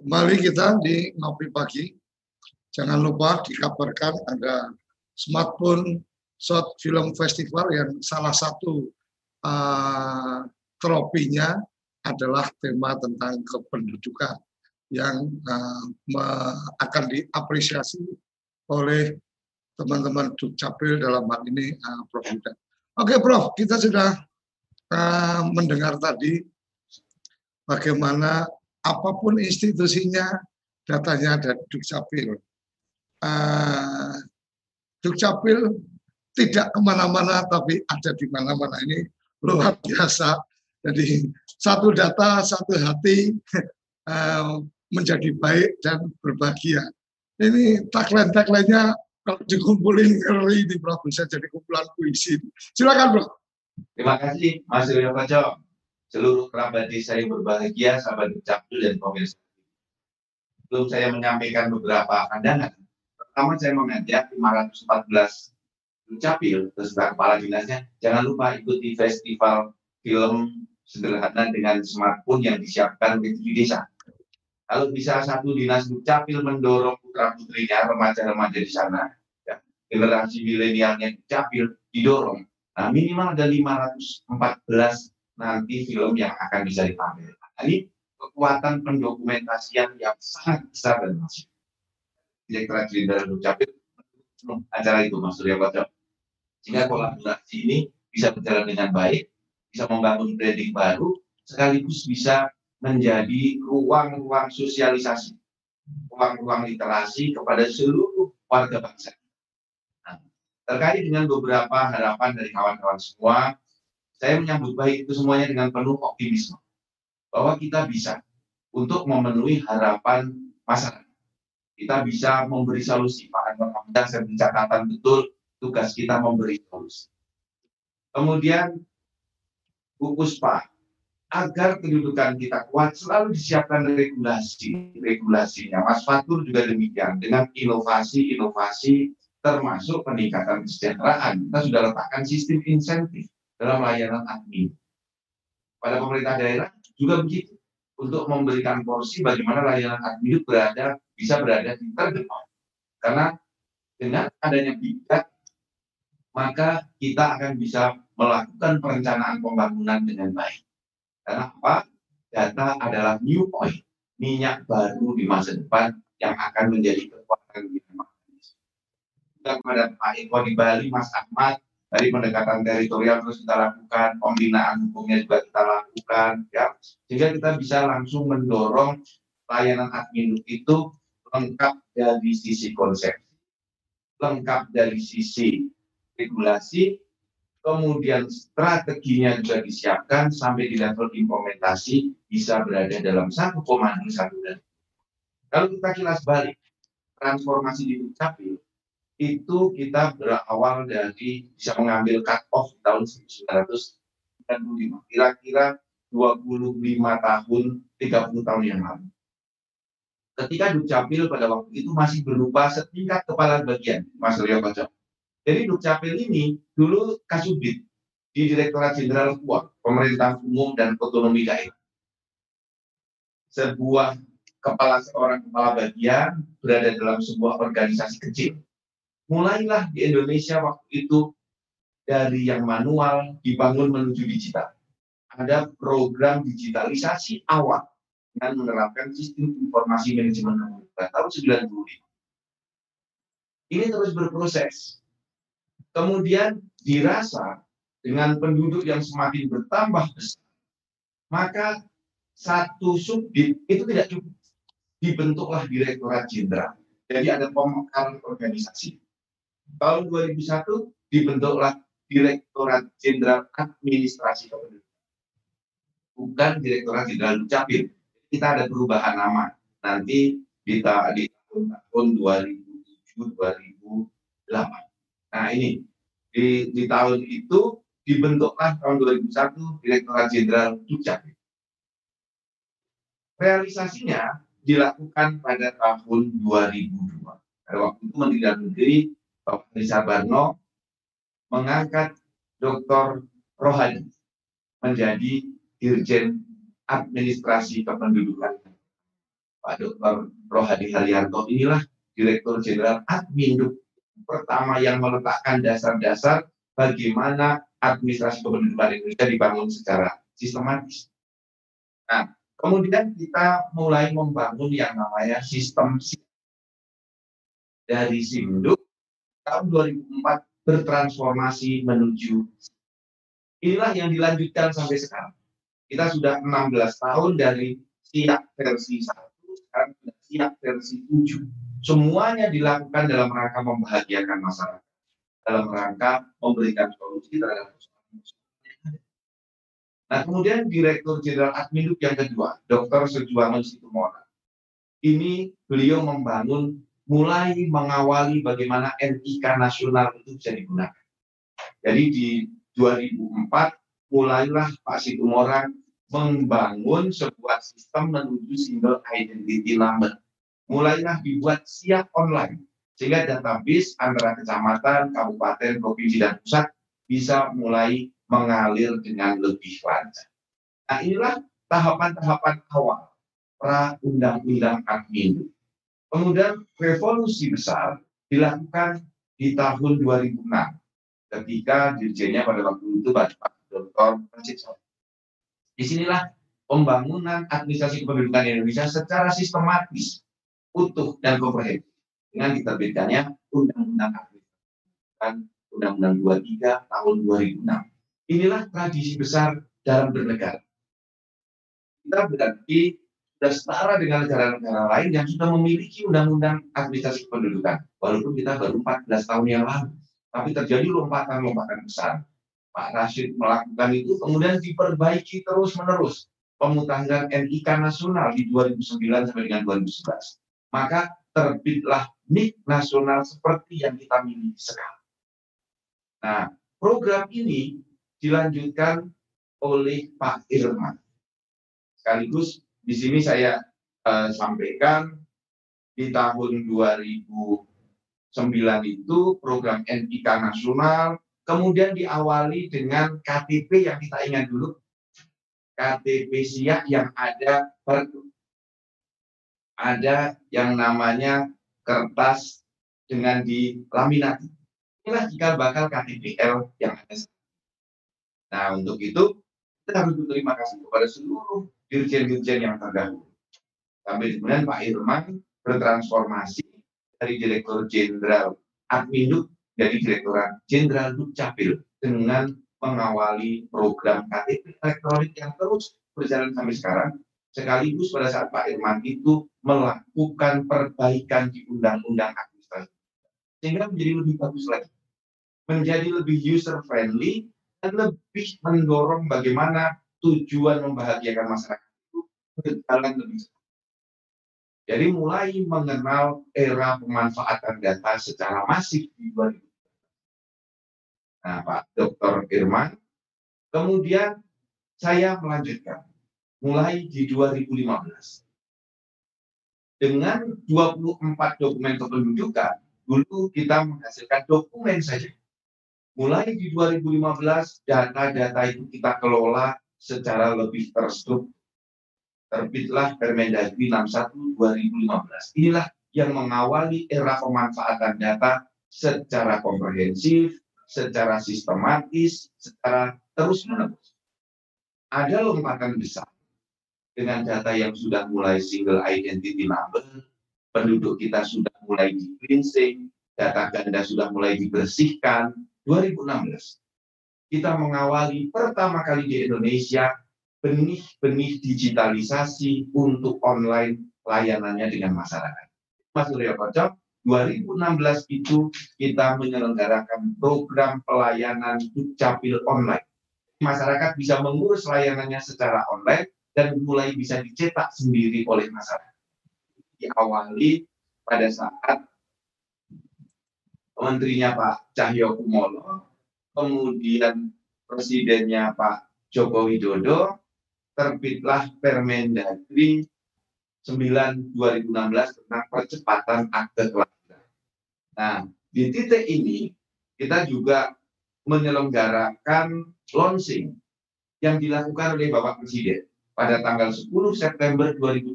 S2: Kembali kita di Ngopi Pagi. Jangan lupa dikabarkan ada Smartphone Short Film Festival yang salah satu uh, tropinya adalah tema tentang kependudukan yang uh, akan diapresiasi oleh teman-teman Dukcapil dalam hal ini uh, Prof. Yuda. Oke Prof, kita sudah uh, mendengar tadi bagaimana apa pun institusinya datanya ada Dukcapil. Uh, Dukcapil tidak ke mana-mana tapi ada di mana-mana ini luar biasa. Jadi satu data, satu hati uh, menjadi baik dan berbahagia. Ini tagline-tagline-nya kalau dikumpulin ngeri di Prof bisa jadi kumpulan puisi. Silakan Bro.
S3: Terima kasih Mas Rio Koco. Seluruh kerabat desa yang berbahagia, sahabat Capil dan pemirsa. Sebelum saya menyampaikan beberapa pandangan, pertama saya mengajak 514 Capil, beserta kepala dinasnya, jangan lupa ikuti festival film sederhana dengan smartphone yang disiapkan di desa. Kalau bisa satu dinas dukcapil mendorong putra putrinya remaja-remaja di sana, generasi milenialnya dukcapil didorong. Nah minimal ada 514 nanti film yang akan bisa dipamer. Nah, ini kekuatan pendokumentasian yang sangat besar dan masif. Direkturat Jenderal Dukcapil acara itu Mas Surya Baca. Sehingga kolaborasi ini bisa berjalan dengan baik, bisa membangun branding baru, sekaligus bisa menjadi ruang-ruang sosialisasi, ruang-ruang literasi kepada seluruh warga bangsa. Terkait dengan beberapa harapan dari kawan-kawan semua, saya menyambut baik itu semuanya dengan penuh optimisme bahwa kita bisa untuk memenuhi harapan masyarakat. Kita bisa memberi solusi. Pak Anwar Hamdan saya catatan betul tugas kita memberi solusi. Kemudian Puspa, agar kedudukan kita kuat selalu disiapkan regulasi regulasinya Mas Fatur juga demikian dengan inovasi-inovasi termasuk peningkatan kesejahteraan. Kita sudah letakkan sistem insentif dalam layanan admin. Pada pemerintah daerah juga begitu. Untuk memberikan porsi bagaimana layanan admin berada bisa berada di terdepan. Karena dengan adanya bidat maka kita akan bisa melakukan perencanaan pembangunan dengan baik. Kenapa? Data adalah new oil, minyak baru di masa depan yang akan menjadi kekuatan Kita kepada Pak Eko di Bali, Mas Ahmad, dari pendekatan teritorial terus kita lakukan, pembinaan hukumnya juga kita lakukan, ya, sehingga kita bisa langsung mendorong layanan admin itu lengkap dari sisi konsep, lengkap dari sisi regulasi, kemudian strateginya juga disiapkan sampai di level implementasi bisa berada dalam satu komando satu dan kalau kita kilas balik transformasi di Dukcapil itu kita berawal dari bisa mengambil cut off tahun 1995 kira-kira 25 tahun 30 tahun yang lalu ketika Dukcapil pada waktu itu masih berupa setingkat kepala bagian Mas Rio Kocok jadi Dukcapil ini dulu Kasubdit di Direktorat Jenderal KUA, Pemerintah Umum dan Otonomi Daerah. Sebuah kepala seorang kepala bagian berada dalam sebuah organisasi kecil. Mulailah di Indonesia waktu itu dari yang manual dibangun menuju digital. Ada program digitalisasi awal dengan menerapkan sistem informasi manajemen tahun 95. Ini terus berproses kemudian dirasa dengan penduduk yang semakin bertambah besar, maka satu subdit itu tidak cukup. Dibentuklah Direktorat Jenderal. Jadi ada pemekaran organisasi. Tahun 2001 dibentuklah Direktorat Jenderal Administrasi Kependudukan. Bukan Direktorat Jenderal Dukcapil. Kita ada perubahan nama. Nanti di, tahun 2007-2008. Nah ini di, di tahun itu dibentuklah tahun 2001 Direktorat Jenderal Dukcapil. Realisasinya dilakukan pada tahun 2002. Pada waktu itu Menteri Dalam Negeri Bapak Risa Barno mengangkat Dr. Rohadi menjadi Dirjen Administrasi Kependudukan. Pak Dr. Rohadi Haryanto inilah Direktur Jenderal Admin pertama yang meletakkan dasar-dasar bagaimana administrasi kependudukan Indonesia dibangun secara sistematis. Nah, kemudian kita mulai membangun yang namanya sistem dari Sinduk tahun 2004 bertransformasi menuju inilah yang dilanjutkan sampai sekarang. Kita sudah 16 tahun dari siap versi 1, sekarang sudah siap versi 7 Semuanya dilakukan dalam rangka membahagiakan masyarakat, dalam rangka memberikan solusi terhadap Nah, kemudian Direktur Jenderal Adminuk yang kedua, Dr. Sejuangan Situmora. Ini beliau membangun, mulai mengawali bagaimana NIK nasional itu bisa digunakan. Jadi di 2004 mulailah Pak Situmorang membangun sebuah sistem menuju single identity number mulailah dibuat siap online sehingga database antara kecamatan, kabupaten, provinsi dan pusat bisa mulai mengalir dengan lebih lancar. Nah inilah tahapan-tahapan awal pra undang-undang admin. Kemudian revolusi besar dilakukan di tahun 2006 ketika dirjennya pada waktu itu Bapak Dr. Prasetyo. Di sinilah pembangunan administrasi kependudukan Indonesia secara sistematis, utuh dan komprehensif dengan diterbitkannya Undang-Undang Administrasi Undang-Undang 23 tahun 2006. Inilah tradisi besar dalam bernegara. Kita berarti sudah setara dengan negara-negara lain yang sudah memiliki undang-undang administrasi kependudukan. Walaupun kita baru 14 tahun yang lalu. Tapi terjadi lompatan-lompatan besar. Pak Rashid melakukan itu kemudian diperbaiki terus-menerus. Pemutahiran NIK nasional di 2009 sampai dengan 2011. Maka terbitlah NIK nasional seperti yang kita miliki sekarang. Nah, program ini dilanjutkan oleh Pak Irman. Sekaligus di sini saya uh, sampaikan di tahun 2009 itu program NIK nasional kemudian diawali dengan KTP yang kita ingat dulu KTP siap yang ada per ada yang namanya kertas dengan dilaminati. Inilah jika bakal KTPL yang ada. Nah, untuk itu kita harus berterima kasih kepada seluruh dirjen-dirjen yang terdahulu. Sampai kemudian Pak Irman bertransformasi dari Direktur Jenderal Adminuk dari Direktorat Jenderal Dukcapil dengan mengawali program KTP elektronik yang terus berjalan sampai sekarang. Sekaligus pada saat Pak Irman itu melakukan perbaikan di undang-undang administrasi. Sehingga menjadi lebih bagus lagi. Menjadi lebih user friendly dan lebih mendorong bagaimana tujuan membahagiakan masyarakat itu berjalan lebih cepat. Jadi mulai mengenal era pemanfaatan data secara masif di 2000. Nah, Pak Dr. Irman, kemudian saya melanjutkan mulai di 2015. Dengan 24 dokumen kependudukan, dulu kita menghasilkan dokumen saja. Mulai di 2015, data-data itu kita kelola secara lebih terstruktur. Terbitlah Permendagri 61 2015. Inilah yang mengawali era pemanfaatan data secara komprehensif, secara sistematis, secara terus-menerus. Ada lompatan besar dengan data yang sudah mulai single identity number, penduduk kita sudah mulai di cleansing, data ganda sudah mulai dibersihkan. 2016, kita mengawali pertama kali di Indonesia benih-benih digitalisasi untuk online layanannya dengan masyarakat. Mas Surya Kocok, 2016 itu kita menyelenggarakan program pelayanan Dukcapil online. Masyarakat bisa mengurus layanannya secara online dan mulai bisa dicetak sendiri oleh masyarakat. Diawali pada saat menterinya Pak Cahyo Kumolo, kemudian presidennya Pak Joko Widodo, terbitlah Permendagri 9 2016 tentang percepatan akte kelahiran. Nah, di titik ini kita juga menyelenggarakan launching yang dilakukan oleh Bapak Presiden pada tanggal 10 September 2018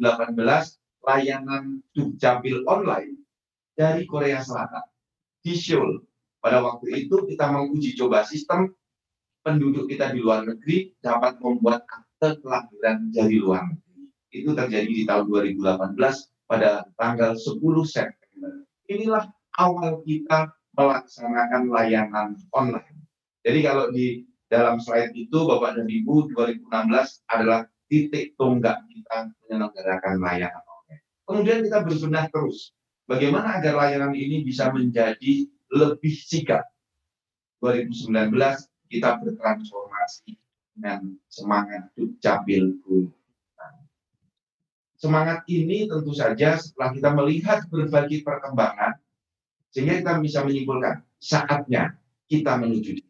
S3: layanan Dukcapil online dari Korea Selatan di Seoul. Pada waktu itu kita menguji coba sistem penduduk kita di luar negeri dapat membuat akte kelahiran dari luar negeri. Itu terjadi di tahun 2018 pada tanggal 10 September. Inilah awal kita melaksanakan layanan online. Jadi kalau di dalam slide itu Bapak dan Ibu 2016 adalah titik tonggak kita menyelenggarakan layanan online. Kemudian kita berbenah terus. Bagaimana agar layanan ini bisa menjadi lebih sigap. 2019 kita bertransformasi dengan semangat Dukcapil Semangat ini tentu saja setelah kita melihat berbagai perkembangan, sehingga kita bisa menyimpulkan saatnya kita menuju.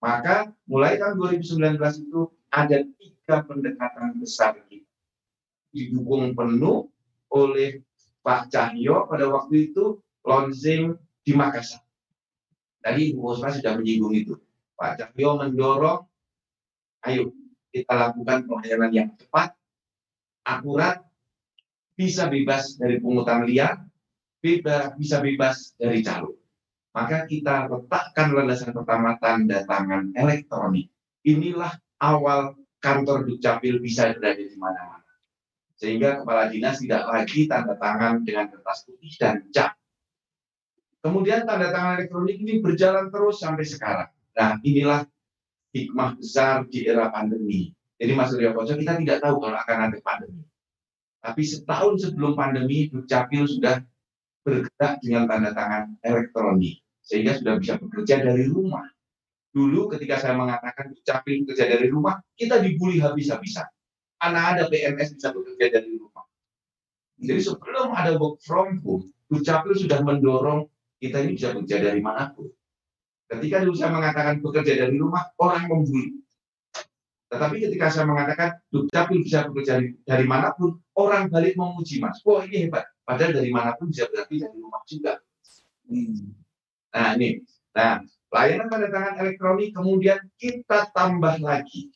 S3: Maka mulai tahun 2019 itu ada tiga pendekatan besar kita. Didukung penuh oleh Pak Cahyo pada waktu itu launching di Makassar. Tadi Bu Osma sudah menyinggung itu. Pak Cahyo mendorong, ayo kita lakukan pelayanan yang cepat, akurat, bisa bebas dari pungutan liar, bisa bebas dari calo. Maka kita letakkan landasan pertama tanda tangan elektronik. Inilah awal kantor Dukcapil bisa berada di mana-mana. Sehingga kepala dinas tidak lagi tanda tangan dengan kertas putih dan cap. Kemudian tanda tangan elektronik ini berjalan terus sampai sekarang. Nah, inilah hikmah besar di era pandemi. Jadi Mas Surya Koco, kita tidak tahu kalau akan ada pandemi. Tapi setahun sebelum pandemi, Dukcapil sudah bergerak dengan tanda tangan elektronik sehingga sudah bisa bekerja dari rumah. Dulu ketika saya mengatakan capil kerja dari rumah, kita dibully habis-habisan. Anak ada PNS bisa bekerja dari rumah. Jadi sebelum ada work from home, Dukcapil sudah mendorong kita ini bisa bekerja dari mana pun. Ketika saya mengatakan bekerja dari rumah, orang membuli. Tetapi ketika saya mengatakan Dukcapil bisa bekerja dari, dari mana pun, orang balik memuji mas. Wah ini hebat. Padahal dari mana pun bisa berarti dari rumah juga. Hmm. Nah ini, nah layanan tanda tangan elektronik kemudian kita tambah lagi.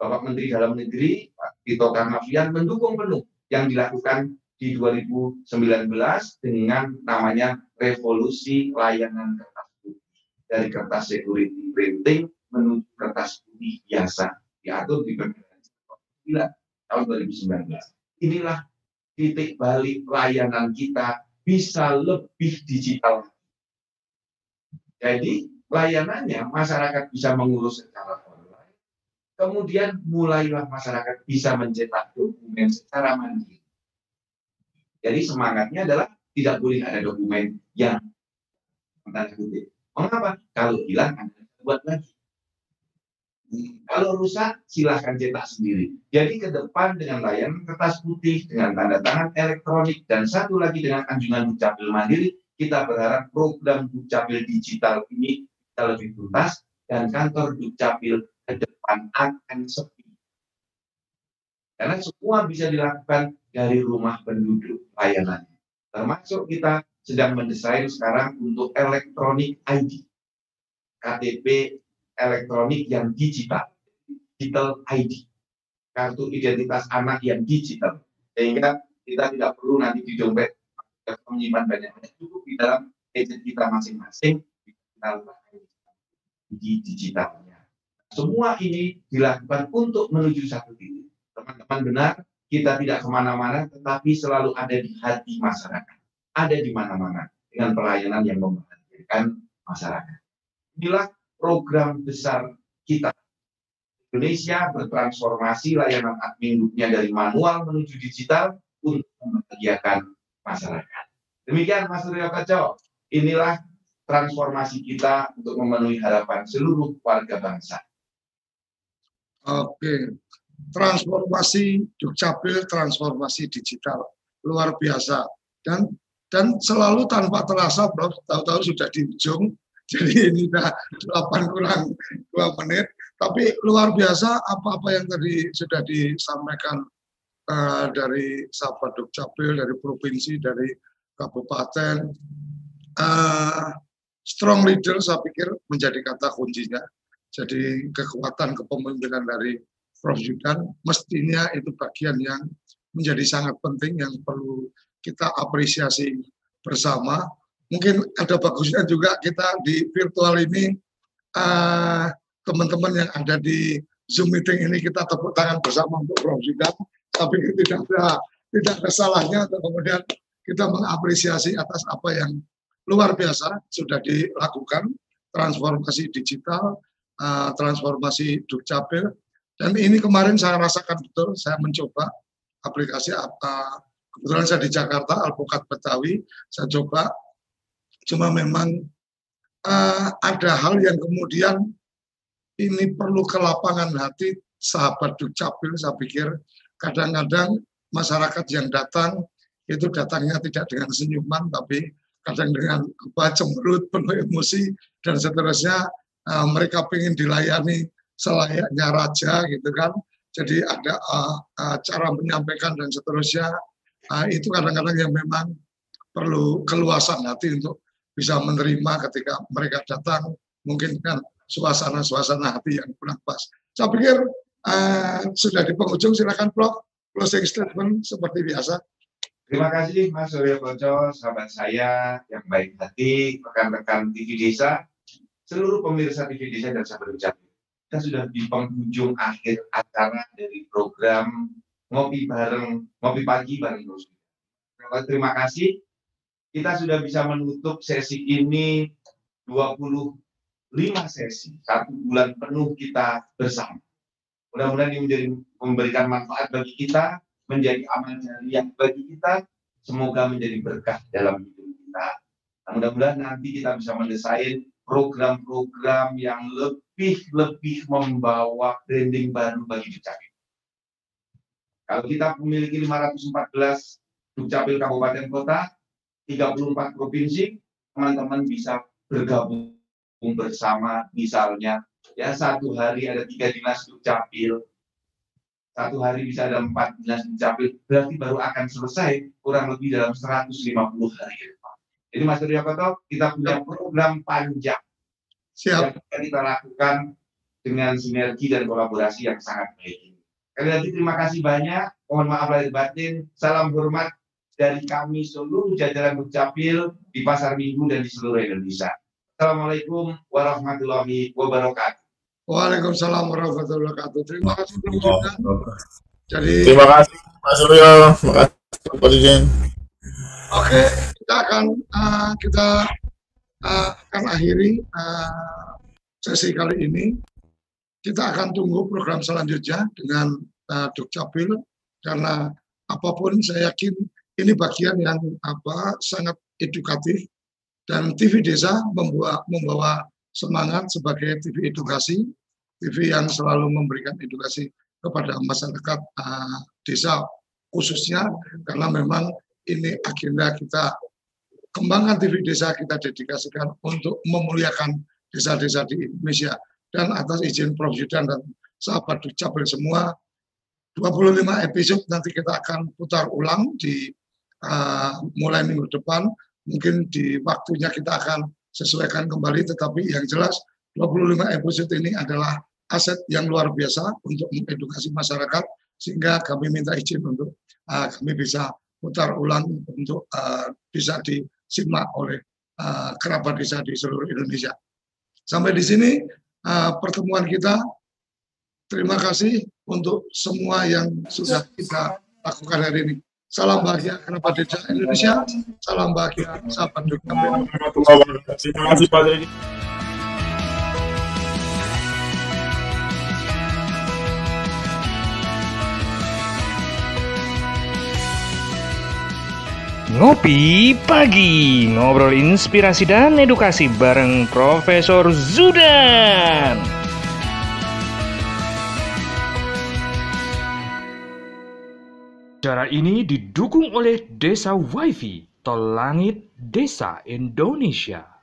S3: Bapak Menteri Dalam Negeri Pak Tito Karnavian mendukung penuh yang dilakukan di 2019 dengan namanya revolusi layanan kertas putih dari kertas security printing menuju kertas putih biasa diatur di Permendikbud tahun 2019. Inilah titik balik layanan kita bisa lebih digital jadi layanannya masyarakat bisa mengurus secara online. Kemudian mulailah masyarakat bisa mencetak dokumen secara mandiri. Jadi semangatnya adalah tidak boleh ada dokumen yang Mengapa? Kalau hilang Anda buat lagi. Kalau rusak, silahkan cetak sendiri. Jadi ke depan dengan layanan kertas putih, dengan tanda tangan elektronik, dan satu lagi dengan anjungan dukcapil mandiri, kita berharap program Dukcapil digital ini bisa lebih tuntas dan kantor Dukcapil ke depan akan. Karena semua bisa dilakukan dari rumah penduduk layanannya. Termasuk kita sedang mendesain sekarang untuk elektronik ID. KTP elektronik yang digital. Digital ID. Kartu identitas anak yang digital. Sehingga kita tidak perlu nanti di dompet menyimpan banyak cukup di dalam gadget kita masing-masing di digitalnya. Semua ini dilakukan untuk menuju satu titik. Teman-teman benar, kita tidak ke mana-mana, tetapi selalu ada di hati masyarakat. Ada di mana-mana dengan pelayanan yang membahagiakan masyarakat. Inilah program besar kita. Indonesia bertransformasi layanan admin dari manual menuju digital untuk membahagiakan masyarakat. Demikian Mas Suryo Kaco, inilah transformasi kita untuk memenuhi harapan seluruh warga bangsa.
S2: Oke, transformasi Dukcapil, transformasi digital luar biasa dan dan selalu tanpa terasa, Prof. Tahu-tahu sudah di ujung, jadi ini sudah 8 kurang 2 menit. Tapi luar biasa apa-apa yang tadi sudah disampaikan uh, dari sahabat Dukcapil, dari provinsi, dari kabupaten. Uh, strong leader saya pikir menjadi kata kuncinya. Jadi kekuatan kepemimpinan dari Prof. Yudan mestinya itu bagian yang menjadi sangat penting yang perlu kita apresiasi bersama. Mungkin ada bagusnya juga kita di virtual ini uh, teman-teman yang ada di Zoom meeting ini kita tepuk tangan bersama untuk Prof. Yudan tapi tidak ada tidak ada salahnya atau kemudian kita mengapresiasi atas apa yang luar biasa sudah dilakukan transformasi digital, uh, transformasi dukcapil dan ini kemarin saya rasakan betul saya mencoba aplikasi apa kebetulan saya di Jakarta Alpukat Betawi saya coba. Cuma memang uh, ada hal yang kemudian ini perlu kelapangan hati sahabat dukcapil saya pikir. Kadang-kadang masyarakat yang datang itu datangnya tidak dengan senyuman tapi kadang dengan apa cemberut penuh emosi dan seterusnya uh, mereka ingin dilayani selayaknya raja gitu kan. Jadi ada uh, uh, cara menyampaikan dan seterusnya. Uh, itu kadang-kadang yang memang perlu keluasan hati untuk bisa menerima ketika mereka datang. Mungkin kan suasana-suasana hati yang kurang pas. Saya pikir uh, sudah di penghujung silakan Prof. Closing statement seperti biasa.
S3: Terima kasih Mas Suryo Koco, sahabat saya yang baik hati, rekan-rekan TV Desa, seluruh pemirsa TV Desa dan sahabat ucap. Kita sudah di penghujung akhir acara dari program ngopi bareng, ngopi pagi bareng Gus. Terima kasih. Kita sudah bisa menutup sesi ini 25 sesi, satu bulan penuh kita bersama. Mudah-mudahan ini menjadi memberikan manfaat bagi kita, menjadi amal jariah bagi kita, semoga menjadi berkah dalam hidup kita. Nah, mudah-mudahan nanti kita bisa mendesain program-program yang lebih-lebih membawa branding baru bagi Dukcapil. Kalau kita memiliki 514 Dukcapil Kabupaten Kota, 34 provinsi, teman-teman bisa bergabung bersama misalnya ya satu hari ada tiga dinas dukcapil satu hari bisa ada empat dinas dukcapil berarti baru akan selesai kurang lebih dalam 150 hari. Jadi Mas Surya kita punya program panjang
S2: Siap.
S3: yang kita lakukan dengan sinergi dan kolaborasi yang sangat baik. Sekali lagi terima kasih banyak. Mohon maaf lahir batin. Salam hormat dari kami seluruh jajaran Dukcapil di Pasar Minggu dan di seluruh Indonesia. Assalamualaikum warahmatullahi wabarakatuh.
S2: Waalaikumsalam warahmatullahi wabarakatuh. Terima kasih Yuda. Jadi
S8: Terima kasih Pak Suryo, terima kasih Pak Dirjen.
S2: oke kita akan uh, kita akan akhiri uh, sesi kali ini. Kita akan tunggu program selanjutnya dengan uh, Dukcapil karena apa pun saya yakin ini bagian yang apa sangat edukatif dan TV Desa membawa membawa semangat sebagai TV edukasi, TV yang selalu memberikan edukasi kepada masyarakat uh, desa khususnya karena memang ini agenda kita kembangkan TV desa kita dedikasikan untuk memuliakan desa-desa di Indonesia. Dan atas izin Prof. Yudan dan sahabat Dukcapil semua 25 episode nanti kita akan putar ulang di uh, mulai minggu depan. Mungkin di waktunya kita akan sesuaikan kembali tetapi yang jelas 25 episode ini adalah aset yang luar biasa untuk mengedukasi masyarakat sehingga kami minta izin untuk uh, kami bisa putar ulang untuk uh, bisa disimak oleh uh, kerabat desa di seluruh Indonesia. Sampai di sini uh, pertemuan kita. Terima kasih untuk semua yang sudah kita lakukan hari ini. Salam bahagia kerabat desa Indonesia. Salam bahagia sahabat
S8: wabarakatuh. Terima kasih Pak.
S1: Ngopi Pagi, ngobrol inspirasi dan edukasi bareng Profesor Zudan. Cara ini didukung oleh Desa WiFi, Tol Langit Desa Indonesia.